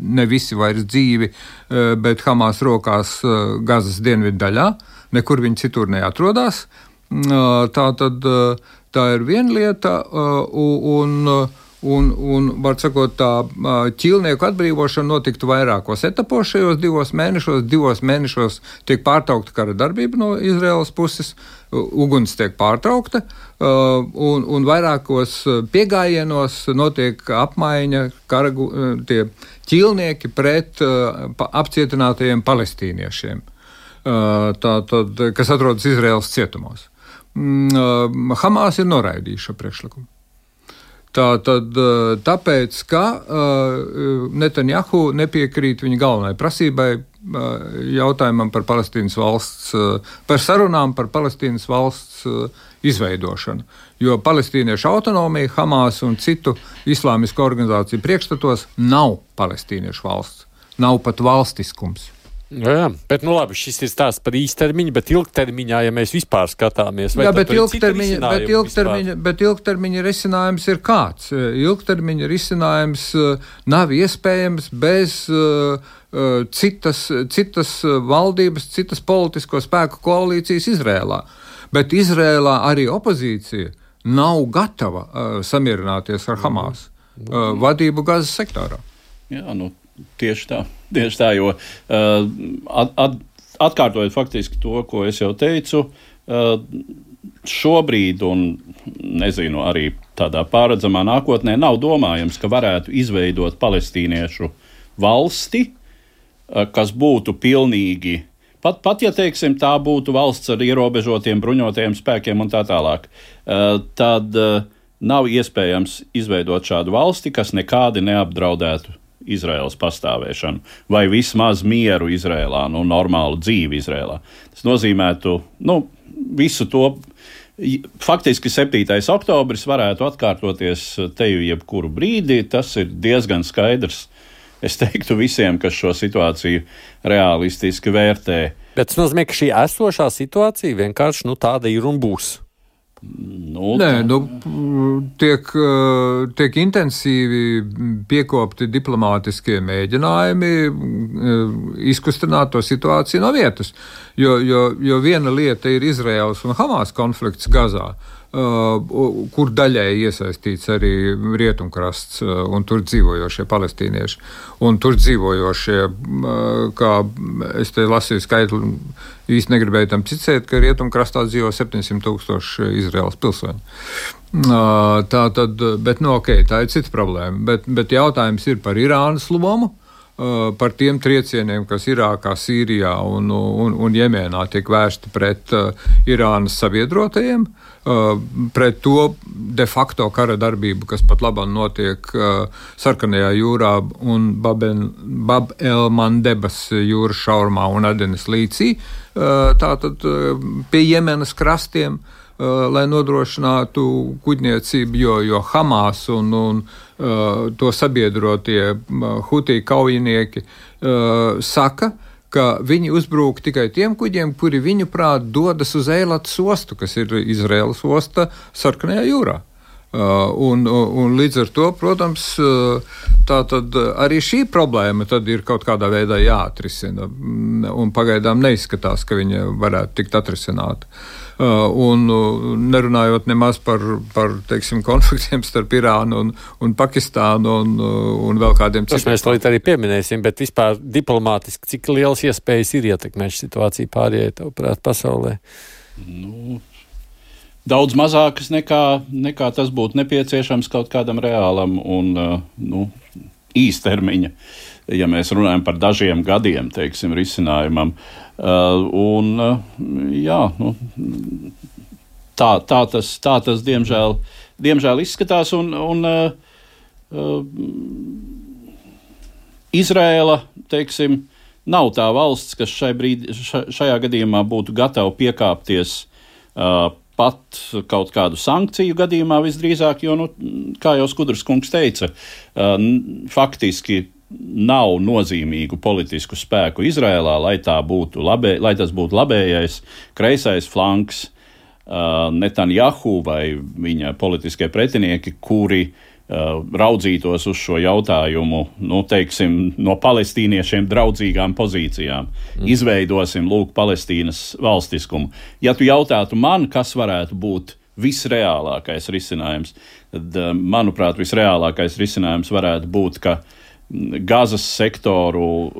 ne visi vairs dzīvi, e, bet Hamas rokās Gazas dienvidu daļā, nekur viņi citur neatrodas. E, tā tad tā ir viena lieta. Un, un, Un, un var sakot, tā ķīlnieku atbrīvošana notiktu vairākos etapos šajos divos mēnešos. Divos mēnešos tiek pārtraukta kara darbība no Izraēlas puses, uguns tiek pārtraukta, un, un vairākos piegājienos notiek apmaiņa kara ķīlnieki pret apcietinātajiem palestīniešiem, tā, tad, kas atrodas Izraēlas cietumos. mm, Hamas ir noraidījuši šo priekšlikumu. Tā tad, tāpēc, ka uh, Netanjahu nepiekrīt viņa galvenajai prasībai uh, jautājumam par Palestīnas valsts, uh, par sarunām par Palestīnas valsts izveidošanu. Jo palestīniešu autonomija, Hamas un citu islāmisku organizāciju priekšstatos nav palestīniešu valsts, nav pat valstiskums. Jā, jā, bet nu labi, šis ir stāsts par īstermiņu, bet ilgtermiņā, ja mēs vispār skatāmies, jā, bet ilgtermiņa, bet, ilgtermiņa, bet ilgtermiņa risinājums ir kāds? Ilgtermiņa risinājums uh, nav iespējams bez uh, uh, citas, citas valdības, citas politisko spēku koalīcijas Izrēlā. Bet Izrēlā arī opozīcija nav gatava uh, samierināties ar Hamas uh, vadību Gazas sektorā. Jā, nu, tieši tā. Tieši tā, jo uh, at, at, atkārtojot faktiski to, ko es jau teicu, uh, šobrīd, un nezinu, arī tādā pārredzamā nākotnē, nav domājams, ka varētu izveidot palestīniešu valsti, uh, kas būtu pilnīgi. Pat, pat ja teiksim, tā būtu valsts ar ierobežotiem bruņotajiem spēkiem un tā tālāk, tad nav iespējams izveidot šādu valsti, kas nekādi neapdraudētu Izraēlas pastāvēšanu, vai vismaz mieru Izrēlā, nu, normālu dzīvi Izrēlā. Tas nozīmētu nu, visu to. Faktiski 7. oktobris varētu atkārtoties te jau jebkuru brīdi. Tas ir diezgan skaidrs. Es teiktu visiem, kas šo situāciju realistiski vērtē. Bet tas nozīmē, ka šī esošā situācija vienkārši nu, tāda ir un būs. Nu, Nē, nu, tiek, eh, tiek intensīvi piekopti diplomātiskie mēģinājumi eh, izkustināt to situāciju no vietas. Jo, jo, jo viena lieta ir Izraels un Hamas konflikts Gazā. Kur daļēji iesaistīts arī rietumkrasts un tur dzīvojošie palestīnieši. Un tur dzīvojošie, kā es te lasīju skaitli, īsti negribēju tam ticēt, ka rietumkrastā dzīvo 700 tūkstoši Izraels pilsoņu. Tā tad, bet, nu, ok, tā ir cita problēma. Bet, bet jautājums ir par Irānas lomu. Par tiem triecieniem, kas Irākā, Sīrijā un, un, un Jemenā tiek vērsti pret Irānas sabiedrotajiem, uh, pret to de facto kara darbību, kas pat labāk notiek Sarkanajā jūrā un Bab-el-Mandebas jūras šaurumā un Adenes līcī, tātad pie Jemenas krastiem. Uh, lai nodrošinātu kuģniecību, jo, jo Hamas un, un uh, to sabiedrotie uh, Hutī kaujinieki uh, saka, ka viņi uzbrūk tikai tiem kuģiem, kuri viņu prāt dodas uz Eilatas ostu, kas ir Izraēlas osta Sarkanajā jūrā. Uh, un, un līdz ar to, protams, uh, arī šī problēma ir kaut kādā veidā jāatrisina. Un pagaidām neizskatās, ka viņa varētu tikt atrisināta. Uh, un uh, nerunājot nemaz par, par teiksim, konfliktiem starp Irānu un, un Pakistānu un, uh, un vēl kādiem citiem. Tas mēs līdz arī pieminēsim, bet vispār diplomātiski, cik liels iespējas ir ietekmēt situāciju pārējai, tavuprāt, pasaulē? Nu, daudz mazākas nekā, nekā tas būtu nepieciešams kaut kādam reālam un nu, īstermiņa, ja mēs runājam par dažiem gadiem, teiksim, risinājumam. Uh, Uh, un, uh, jā, nu, tā, tā, tas, tā tas diemžēl, diemžēl izskatās. Un, un, uh, Izrēla, teiksim, nav tā valsts, kas šai brīdi, šajā gadījumā būtu gatava piekāpties uh, pat kaut kādu sankciju gadījumā visdrīzāk, jo, nu, kā jau Skudras kungs teica, faktiski nav nozīmīgu politisku spēku Izrēlā, lai, būtu labē, lai tas būtu labējais, kreisais flanks, uh, Netanjahu vai viņa politiskie pretinieki, kuri uh, raudzītos uz šo jautājumu nu, teiksim, no palestīniešiem draudzīgām pozīcijām. Mm. Izveidosim, lūk, Palestīnas valstiskumu. Ja tu jautātu man, kas varētu būt visreālākais risinājums, tad, uh, manuprāt, visreālākais risinājums varētu būt, ka uh, Gazas sektoru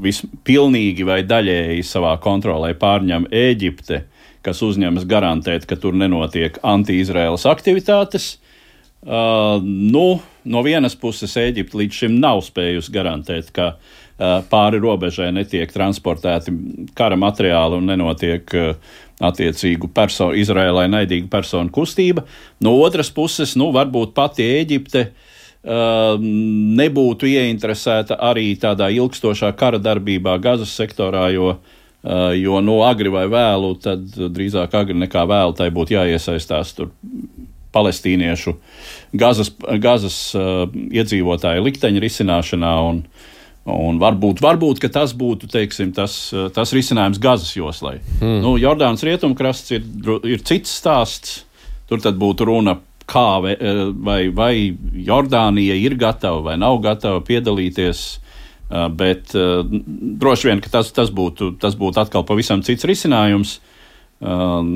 vispilnīgi vai daļēji savā kontrolē pārņem Ēģipte, kas uzņemas garantēt, ka tur nenotiek anti-Izraēlas aktivitātes. Uh, nu, no vienas puses Eģipte līdz šim nav spējusi garantēt, ka uh, pāri robežai netiek transportēti kara materiāli un nenotiek uh, attiecīgu personu, Izrēlai naidīgu personu kustība. No otras puses, nu, varbūt pati Eģipte uh, nebūtu ieinteresēta arī tādā ilgstošā kara darbībā Gazas sektorā, jo, uh, jo no agri vai vēlu, tad drīzāk agri nekā vēlu tai būtu jāiesaistās tur palestīniešu Gazas, Gazas uh, iedzīvotāju likteņa risināšanā. Un, Un varbūt, varbūt tas būtu teiksim, tas, tas risinājums Gazas joslai. Mm. Nu, Jordānas rietumkrasts ir, ir cits stāsts. Tur būtu runa, kā vai, vai, vai Jordānija ir gatava vai nav gatava piedalīties. Bet droši vien tas, tas, būtu, tas būtu atkal pavisam cits risinājums. Um,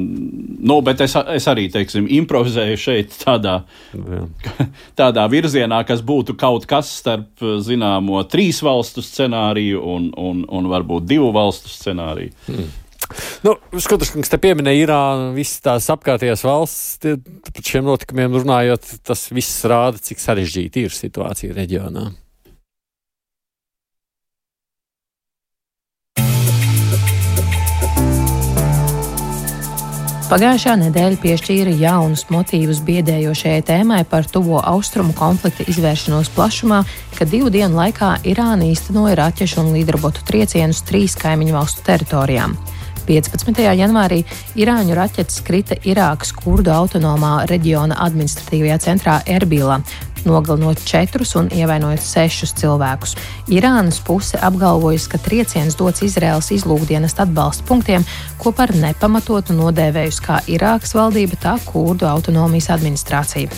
nu, bet es, es arī teiksim, improvizēju šeit tādā, *laughs* tādā virzienā, kas būtu kaut kas starp zināmo trīs valstu scenāriju un, un, un varbūt divu valstu scenāriju. Hmm. Nu, ka te pieminēja Irānu, visas tās apkārtējās valsts, par šiem notikumiem runājot, tas viss rāda, cik sarežģīta ir situācija reģionā. Pagājušā nedēļa piešķīra jaunus motīvus biedējošajai tēmai par tuvo austrumu konflikta izvēršanos plašumā, kad divu dienu laikā Irāna īstenoja raķešu un līdrobotu triecienus trīs kaimiņu valstu teritorijām. 15. janvārī Irāņu raķetes krita Irākas kurdu autonomā reģiona administratīvajā centrā Erbilā, nogalinot četrus un ievainojot sešus cilvēkus. Irānas puse apgalvojusi, ka trieciens dots Izraels izlūkdienas atbalsta punktiem, ko par nepamatotu nodēvējusi kā Irākas valdība, tā kurdu autonomijas administrācija.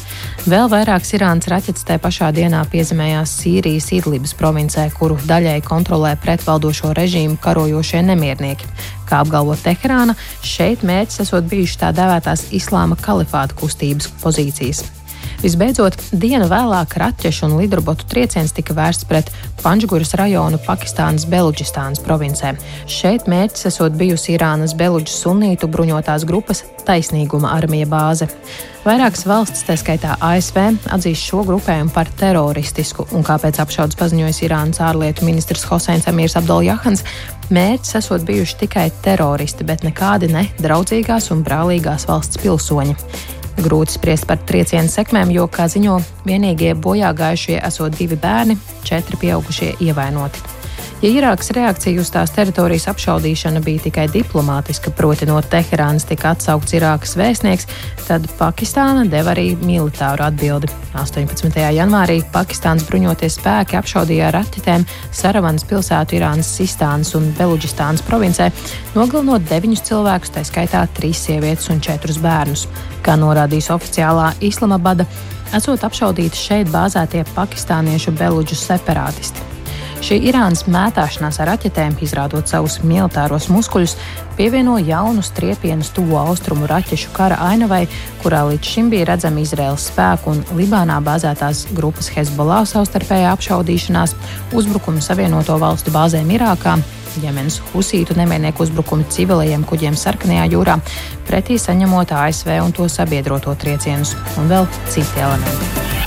Vēl vairākas Irānas raķetes tajā pašā dienā piezemējās Sīrijas Idlibas provincē, kuru daļai kontrolē pretvaldošo režīmu karojošie nemiernieki. Kā apgalvo Teherāna, šeit mērķis esot bijuši tā dēvētās islāma kalifāta kustības pozīcijas. Visbeidzot, dienu vēlāk raķešu un lidrobotu trieciens tika vērsts pret Panžguras rajonu Pakistānas Beluģistānas provincē. Šeit mērķis esot bijusi Irānas Beluģu sunītu bruņotās grupas taisnīguma armija bāze. Vairākas valstis, tā skaitā ASV, atzīst šo grupējumu par teroristisku, un kāpēc apšaudas paziņojis Irānas ārlietu ministrs Hoseins Amirs Abduljahans, mērķis esot bijuši tikai teroristi, bet nekādi ne draudzīgās un brālīgās valsts pilsoņi. Grūti spriest par triecienu sekmēm, jo, kā ziņo, vienīgie bojā gājušie esot divi bērni, četri pieaugušie ievainoti. Ja Irākas reakcija uz tās teritorijas apšaudīšanu bija tikai diplomātiska, proti no Teherānas tika atsaukts Irākas vēstnieks, tad Pakistāna deva arī militāru atbildi. 18. janvārī Pakistānas bruņoties spēki apšaudīja ar raķetēm Saravanas pilsētu Irānas Sistānas un Beluģistānas provincē, nogalinot deviņus cilvēkus, tā skaitā trīs sievietes un četrus bērnus. Kā norādījis oficiālā Islamabada, esot apšaudīti šeit bāzētie pakistāniešu beluģu separātisti. Šī Irānas mētāšanās ar raķetēm, izrādot savus militāros muskuļus, pievieno jaunus triepienus tuvo austrumu raķešu kara ainavai, kurā līdz šim bija redzama Izraels spēku un Libānā bāzētās grupas Hezbollah savstarpējā apšaudīšanās, uzbrukumi Savienoto valstu bāzēm Irākā, Jemenas husītu nemiernieku uzbrukumi civilajiem kuģiem Sarkanajā jūrā, pretī saņemot ASV un to sabiedroto triecienus, un vēl citi elementi.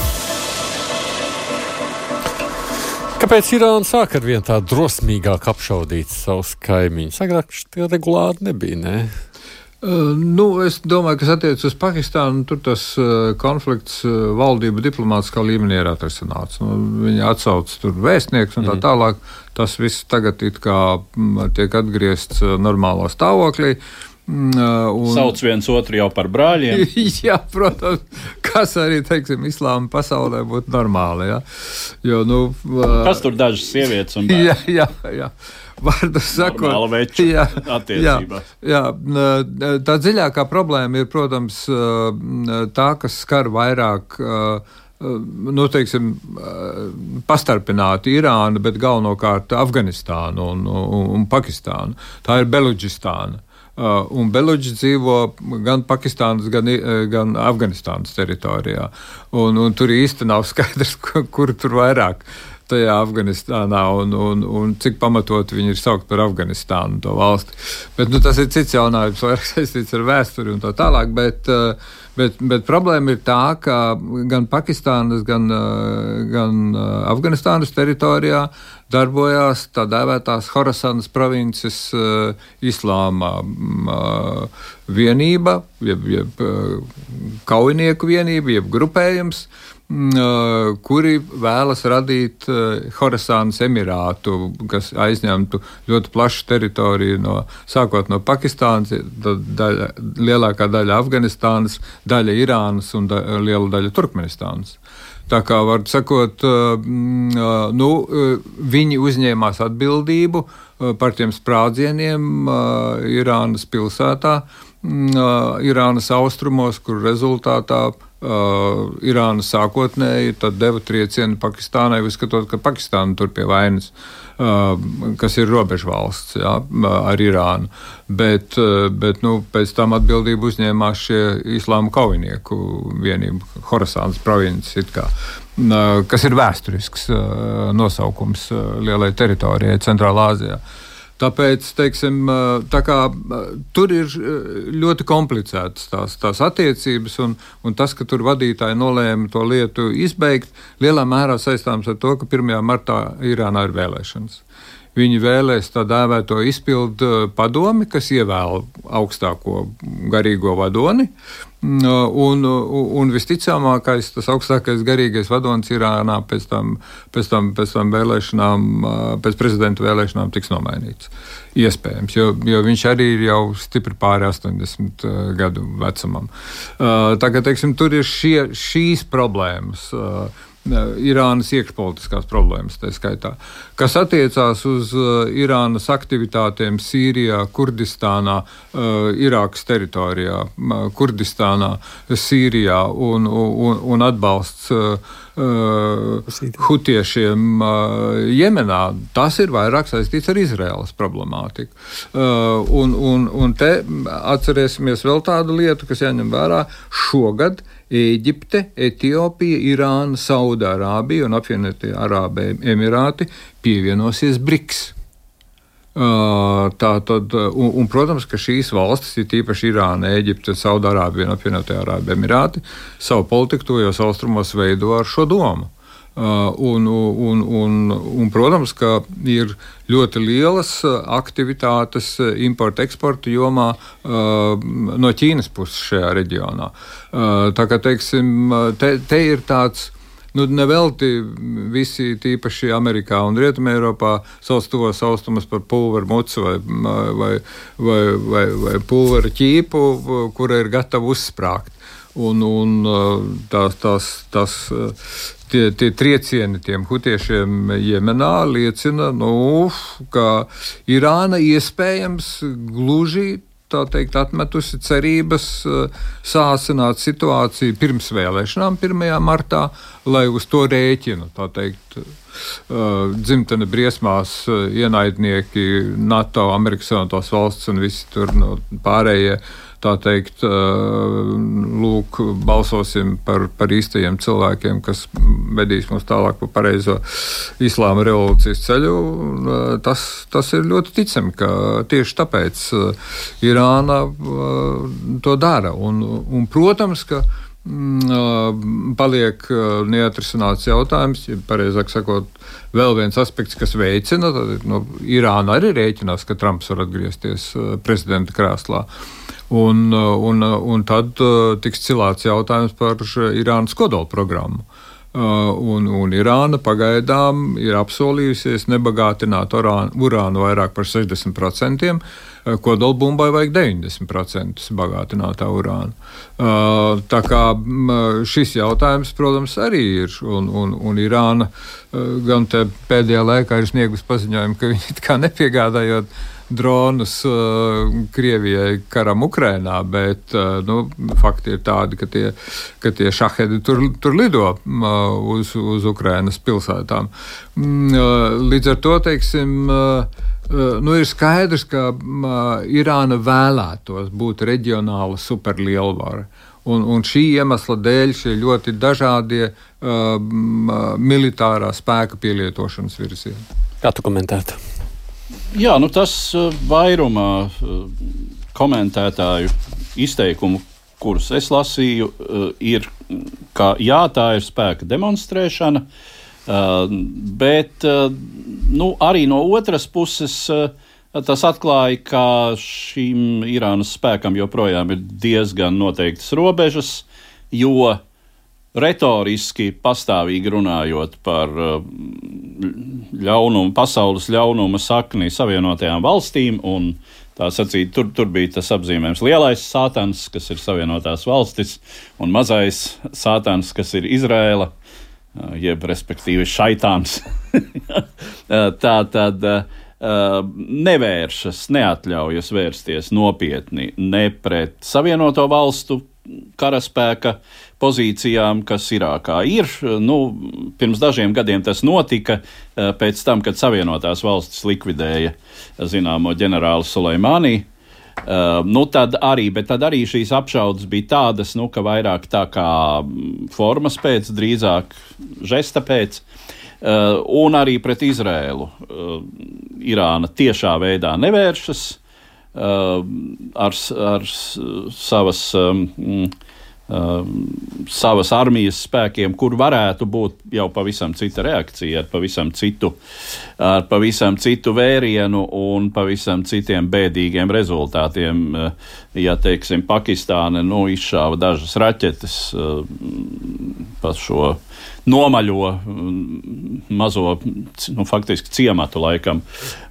Kāpēc Irāna sāk ar vien tā drosmīgāk apšaudīt savus kaimiņus? Agrāk tas regulāri nebija. Ne? Uh, nu, es domāju, kas attiecas uz Pakistānu, tur tas uh, konflikts uh, valdību diplomātiskā līmenī ir atrisināts. Nu, viņi atsauc tur vēstnieks un tā mm. tālāk. Tas viss tagad kā, tiek atgriezts normālā stāvoklī. Uh, un, Sauc viens otru jau par brāļiem. *laughs* jā, protams, kas arī, teiksim, islāma pasaulē būtu normāli. Ja? Jo, nu, kas tur dažas sievietes un bērni? *laughs* Jā, jā, jā. Vārdu sakot, jā, jā, jā, tā dziļākā problēma ir, protams, tā, kas skar vairāk nu, teiksim, pastarpināti Irānu, bet galvenokārt Afganistānu un, un, un Pakistānu. Tā ir Beluģistāna. Uh, un Beluģi dzīvo gan Pakistānas, gan, uh, gan Afganistānas teritorijā. Un, un tur īsti nav *laughs* skaidrs, kur, kur tur vairāk tajā Afganistānā un, un, un cik pamatot viņi ir saukt par Afganistānu, to valsti. Bet nu, tas ir cits jautājums, vairāk *laughs* saistīts ar vēsturi un tā tālāk. Bet, uh, Bet, bet problēma ir tā, ka gan Pakistānas, gan, gan Afganistānas teritorijā darbojās tā dēvētās Horasanas provinces uh, islāma uh, vienība, jeb, jeb uh, kaujinieku vienība, jeb grupējums. Mm, kuri vēlas radīt Horasānas emirātu, kas aizņemtu ļoti plašu teritoriju, no, sākot no Pakistānas, daļa, lielākā daļa Afganistānas, daļa Irānas un da, liela daļa Turkmenistānas. Tā kā var sakot, mm, nu, viņi uzņēmās atbildību par tiem sprādzieniem Irānas pilsētā, Irānas austrumos, kur rezultātā uh, Irāna sākotnēji deva triecienu Pakistānai, uzskatot, ka Pakistāna tur pie vainas. Uh, kas ir robežvalsts jā, ar Irānu. Bet, uh, bet nu, pēc tam atbildību uzņēmās šie islāma kaujinieku vienība, Horasānas provinces, uh, kas ir vēsturisks nosaukums lielai teritorijai Centrālā Āzijā. Tāpēc teiksim, tā kā, tur ir ļoti komplicētas tās, tās attiecības, un, un tas, ka tur vadītāji nolēma to lietu izbeigt, lielā mērā saistāms ar to, ka 1. martā Irānā ir vēlēšanas. Viņi vēlēs tā dēvēto izpildu padomi, kas ievēl augstāko garīgo vadoni. Mm, un, un visticamākais, tas augstākais garīgais vadonis Irānā pēc tam, pēc tam, pēc tam vēlēšanām, pēc prezidenta vēlēšanām tiks nomainīts. Iespējams, jo, jo viņš arī ir jau stipri pāri 80 gadu vecumam. Tagad, teiksim, tur ir šie, šīs problēmas. Irānas iekšpolitiskās problēmas, tā skaitā. Kas attiecās uz uh, Irānas aktivitātēm Sīrijā, Kurdistānā, uh, Irākas teritorijā, Kurdistānā, Sīrijā un, un, un atbalsts uh, hutiešiem Jemenā, tas ir vairāk saistīts ar Izraēlas problemātiku. Un, un, un te atcerēsimies vēl tādu lietu, kas jāņem vērā šogad Ēģipte, Etiopija, Irāna, Saudārābija un apvienotie Arābu Emirāti pievienosies BRICS. Tā tad, un, un, protams, ka šīs valstis, ir tīpaši Irāna, Eģipte, Saudārābija un apvienotie Arābu Emirāti, savu politiku tojos austrumos veido ar šo domu. Uh, un, un, un, un, protams, ka ir ļoti lielas aktivitātes importa eksporta jomā uh, no Ķīnas puses šajā reģionā. Uh, tā kā teiksim, te, te ir tāds. Nu, Nevelti visi, tīpaši Amerikā un Rietumēropā, sauc tos austrumus par pulveru mucu vai, vai, vai, vai, vai pulveru ķīpu, kura ir gatava uzsprāgt. Un, un tās, tās, tās tie, tie triecieni tiem hutiešiem Jemenā liecina, nu, ka Irāna iespējams gluži tā teikt, atmetusi cerības sācināt situāciju pirms vēlēšanām 1. martā, lai uz to rēķinu, tā teikt, dzimtene briesmās ienaidnieki, NATO, Amerikas Savienotās valsts un visi tur no pārējie tā teikt, lūk, balsosim par, par īstajiem cilvēkiem, kas vedīs mūs tālāk pa pareizo islāma revolūcijas ceļu. Tas, tas ir ļoti ticami, ka tieši tāpēc Irāna to dara. Un, un, protams, ka paliek neatrisināts jautājums, ja pareizāk sakot, vēl viens aspekts, kas veicina, tad no, Irāna arī rēķinās, ka Trumps var atgriezties prezidenta krēslā. Un, un, un tad tiks cilāts jautājums par Irānas kodola programmu. Uh, un, un Irāna pagaidām ir apsolījusies nebagātināt urānu, vairāk par 60%. Uh, Kodolbumbai vajag 90% bagātinātā urāna. Tā kā šis jautājums, protams, arī ir. Un, un, un Irāna gan pēdējā laikā ir sniegusi paziņojumu, ka viņi it kā nepiegādājot dronus uh, Krievijai karam Ukrainā, bet uh, nu, fakti ir tādi, ka tie, ka tie šahedi tur, tur lido uh, uz, uz Ukrainas pilsētām. Mm, līdz ar to, teiksim, nu, ir skaidrs, ka Irāna vēlētos būt reģionāla superlielvara. Un, un šī iemesla dēļ šie ļoti dažādie uh, militārā spēka pielietošanas virzieni. Kā tu komentētu? Jā, nu tas uh, vairumā uh, komentētāju izteikumu kurus es lasīju, ir, ka jā, tā ir spēka demonstrēšana, bet nu, arī no otras puses tas atklāja, ka šīm Irānas spēkam joprojām ir diezgan noteiktas robežas, jo retoriski pastāvīgi runājot par ļaunumu, pasaules ļaunuma sakni Savienotajām valstīm Tā sacīt, tur, tur bija tas apzīmējums lielais sātans, kas ir Savienotās valstis, un mazais sātans, kas ir Izrēla, jeb respektīvi šaitāns. *laughs* tā tad nevēršas, neatļaujas vērsties nopietni ne pret Savienoto valstu karaspēka pozīcijām, kas Irākā ir. Nu, pirms dažiem gadiem tas notika pēc tam, kad Savienotās valstis likvidēja uh, zināmo ģenerāli Suleimānī. Uh, nu tad arī, tad arī šīs apšaudas bija tādas, nu, ka vairāk tā kā mm, formas pēc, drīzāk žesta pēc, uh, un arī pret Izrēlu. Uh, Irāna tiešā veidā nevēršas uh, ar, ar savas. Um, savas armijas spēkiem, kur varētu būt jau pavisam cita reakcija, ar pavisam citu, ar pavisam citu vērienu un pavisam citiem bēdīgiem rezultātiem. Uh, ja, teiksim, Pakistāna nu, izšāva dažas raķetes uh, pa šo nomaļo mm, mazo, nu, faktiski ciematu laikam,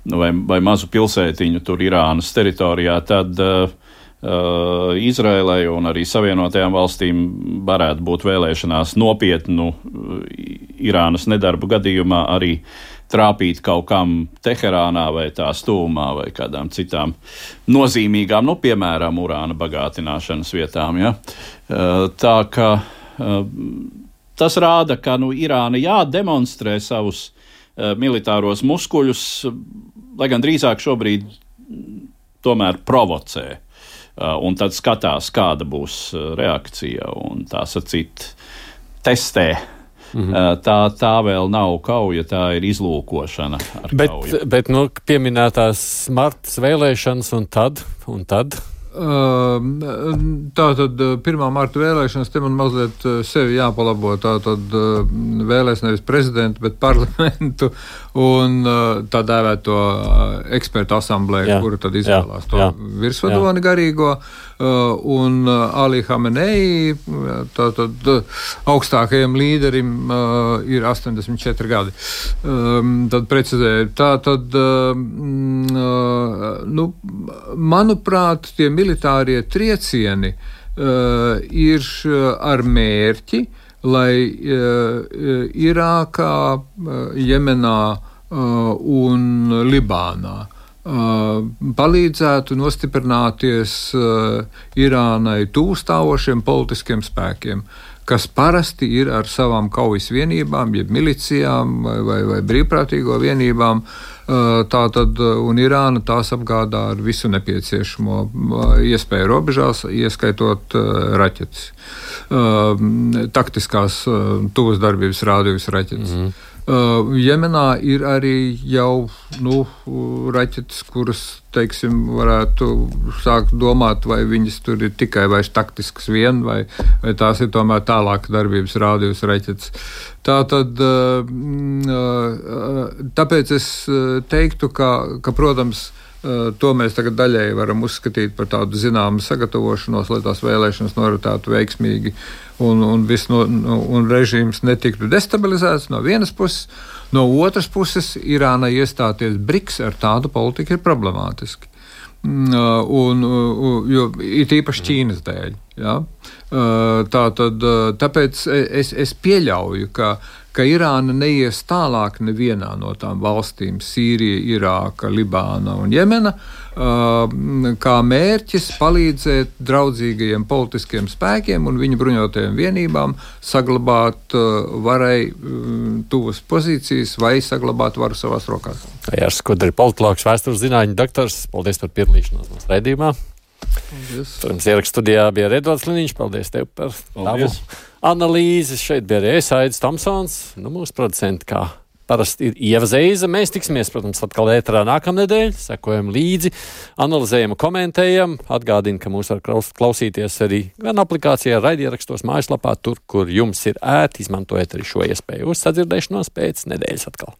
vai, vai mazu pilsētiņu tur Irānas teritorijā, tad Uh, Izrēlai un arī Savienotajām valstīm varētu būt vēlēšanās nopietnu uh, Irānas nedarbu gadījumā arī trāpīt kaut kam Teherānā vai tā stūmā vai kādām citām nozīmīgām, nu, piemēram, urāna bagātināšanas vietām. Ja? Uh, tā ka tas rāda, ka nu, Irāna jādemonstrē savus militāros muskuļus, lai gan drīzāk šobrīd tomēr provocē. Uh, un tad skatās, kāda būs uh, reakcija un tā sacīt, testē. Mm -hmm. Tā, tā vēl nav kauja, tā ir izlūkošana. Bet, kauju. bet nu, pieminētās martas vēlēšanas, un tad, un tad Tā tad 1. marta vēlēšanas, te man mazliet sevi jāpalabo. Tā tad vēlēs nevis prezidentu, bet parlamentu un tā dēvēto ekspertu asamblēju, kura tad izvēlās jā, to jā, virsvadoni jā. garīgo. Uh, un uh, Ali Hamenei, tātad augstākajam līderim, uh, ir 84 gadi. Um, tad precizēju, tā tad, um, nu, manuprāt, tie militārie triecieni ir ar mērķi, lai Irākā, Jemenā un Libānā palīdzētu nostiprināties Irānai tūstāvošiem politiskiem spēkiem, kas parasti ir ar savām kaujas vienībām, jeb milicijām vai, vai, vai brīvprātīgo vienībām. Tā tad Irāna tās apgādā ar visu nepieciešamo iespēju robežās, ieskaitot raķetes, taktiskās tuvas darbības rādījus raķetes. Mm -hmm. Jemenā ir arī jau nu, raķetes, kuras teiksim, varētu sākt domāt, vai viņas tur ir tikai vai taktiskas vien, vai, vai tās ir tomēr tālāk darbības rādījus raķetes. Tā tad, tāpēc es teiktu, ka, ka protams, to mēs tagad daļēji varam uzskatīt par tādu zināmu sagatavošanos, lai tās vēlēšanas noritētu veiksmīgi un, un, no, nu, un režīms netiktu destabilizēts no vienas puses. No otras puses, Irānai iestāties BRICS ar tādu politiku ir problemātiski. Mm, eh, un, jo ir īpaši Ķīnas dēļ. Ja? Eh, tā tad, tāpēc es, es pieļauju, ka uh, ka Irāna neies tālāk nevienā no tām valstīm - Sīrija, Irāka, Libāna un Jemena, kā mērķis palīdzēt draudzīgajiem politiskiem spēkiem un viņu bruņotajiem vienībām saglabāt varai tuvas pozīcijas vai saglabāt varu savās rokās. Jā, Skudri, politologs, vēstures zinātņu doktors, paldies par piedalīšanos mūsu raidījumā. Paldies. Pirms ierakstu studijā bija Redvards Liniņš. Paldies tev par tavu analīzi. Šeit bija arī Aits Tamsons, nu, mūsu producents, kā parasti ir ievazēza. Mēs tiksimies, protams, atkal ētrā nākamnedēļ, sekojam līdzi, analizējam, komentējam. Atgādinu, ka mūs var klausīties arī gan aplikācijā, raidierakstos, mājaslapā, tur, kur jums ir ērti, izmantojiet arī šo iespēju. Uz sadzirdēšanos pēc nedēļas atkal.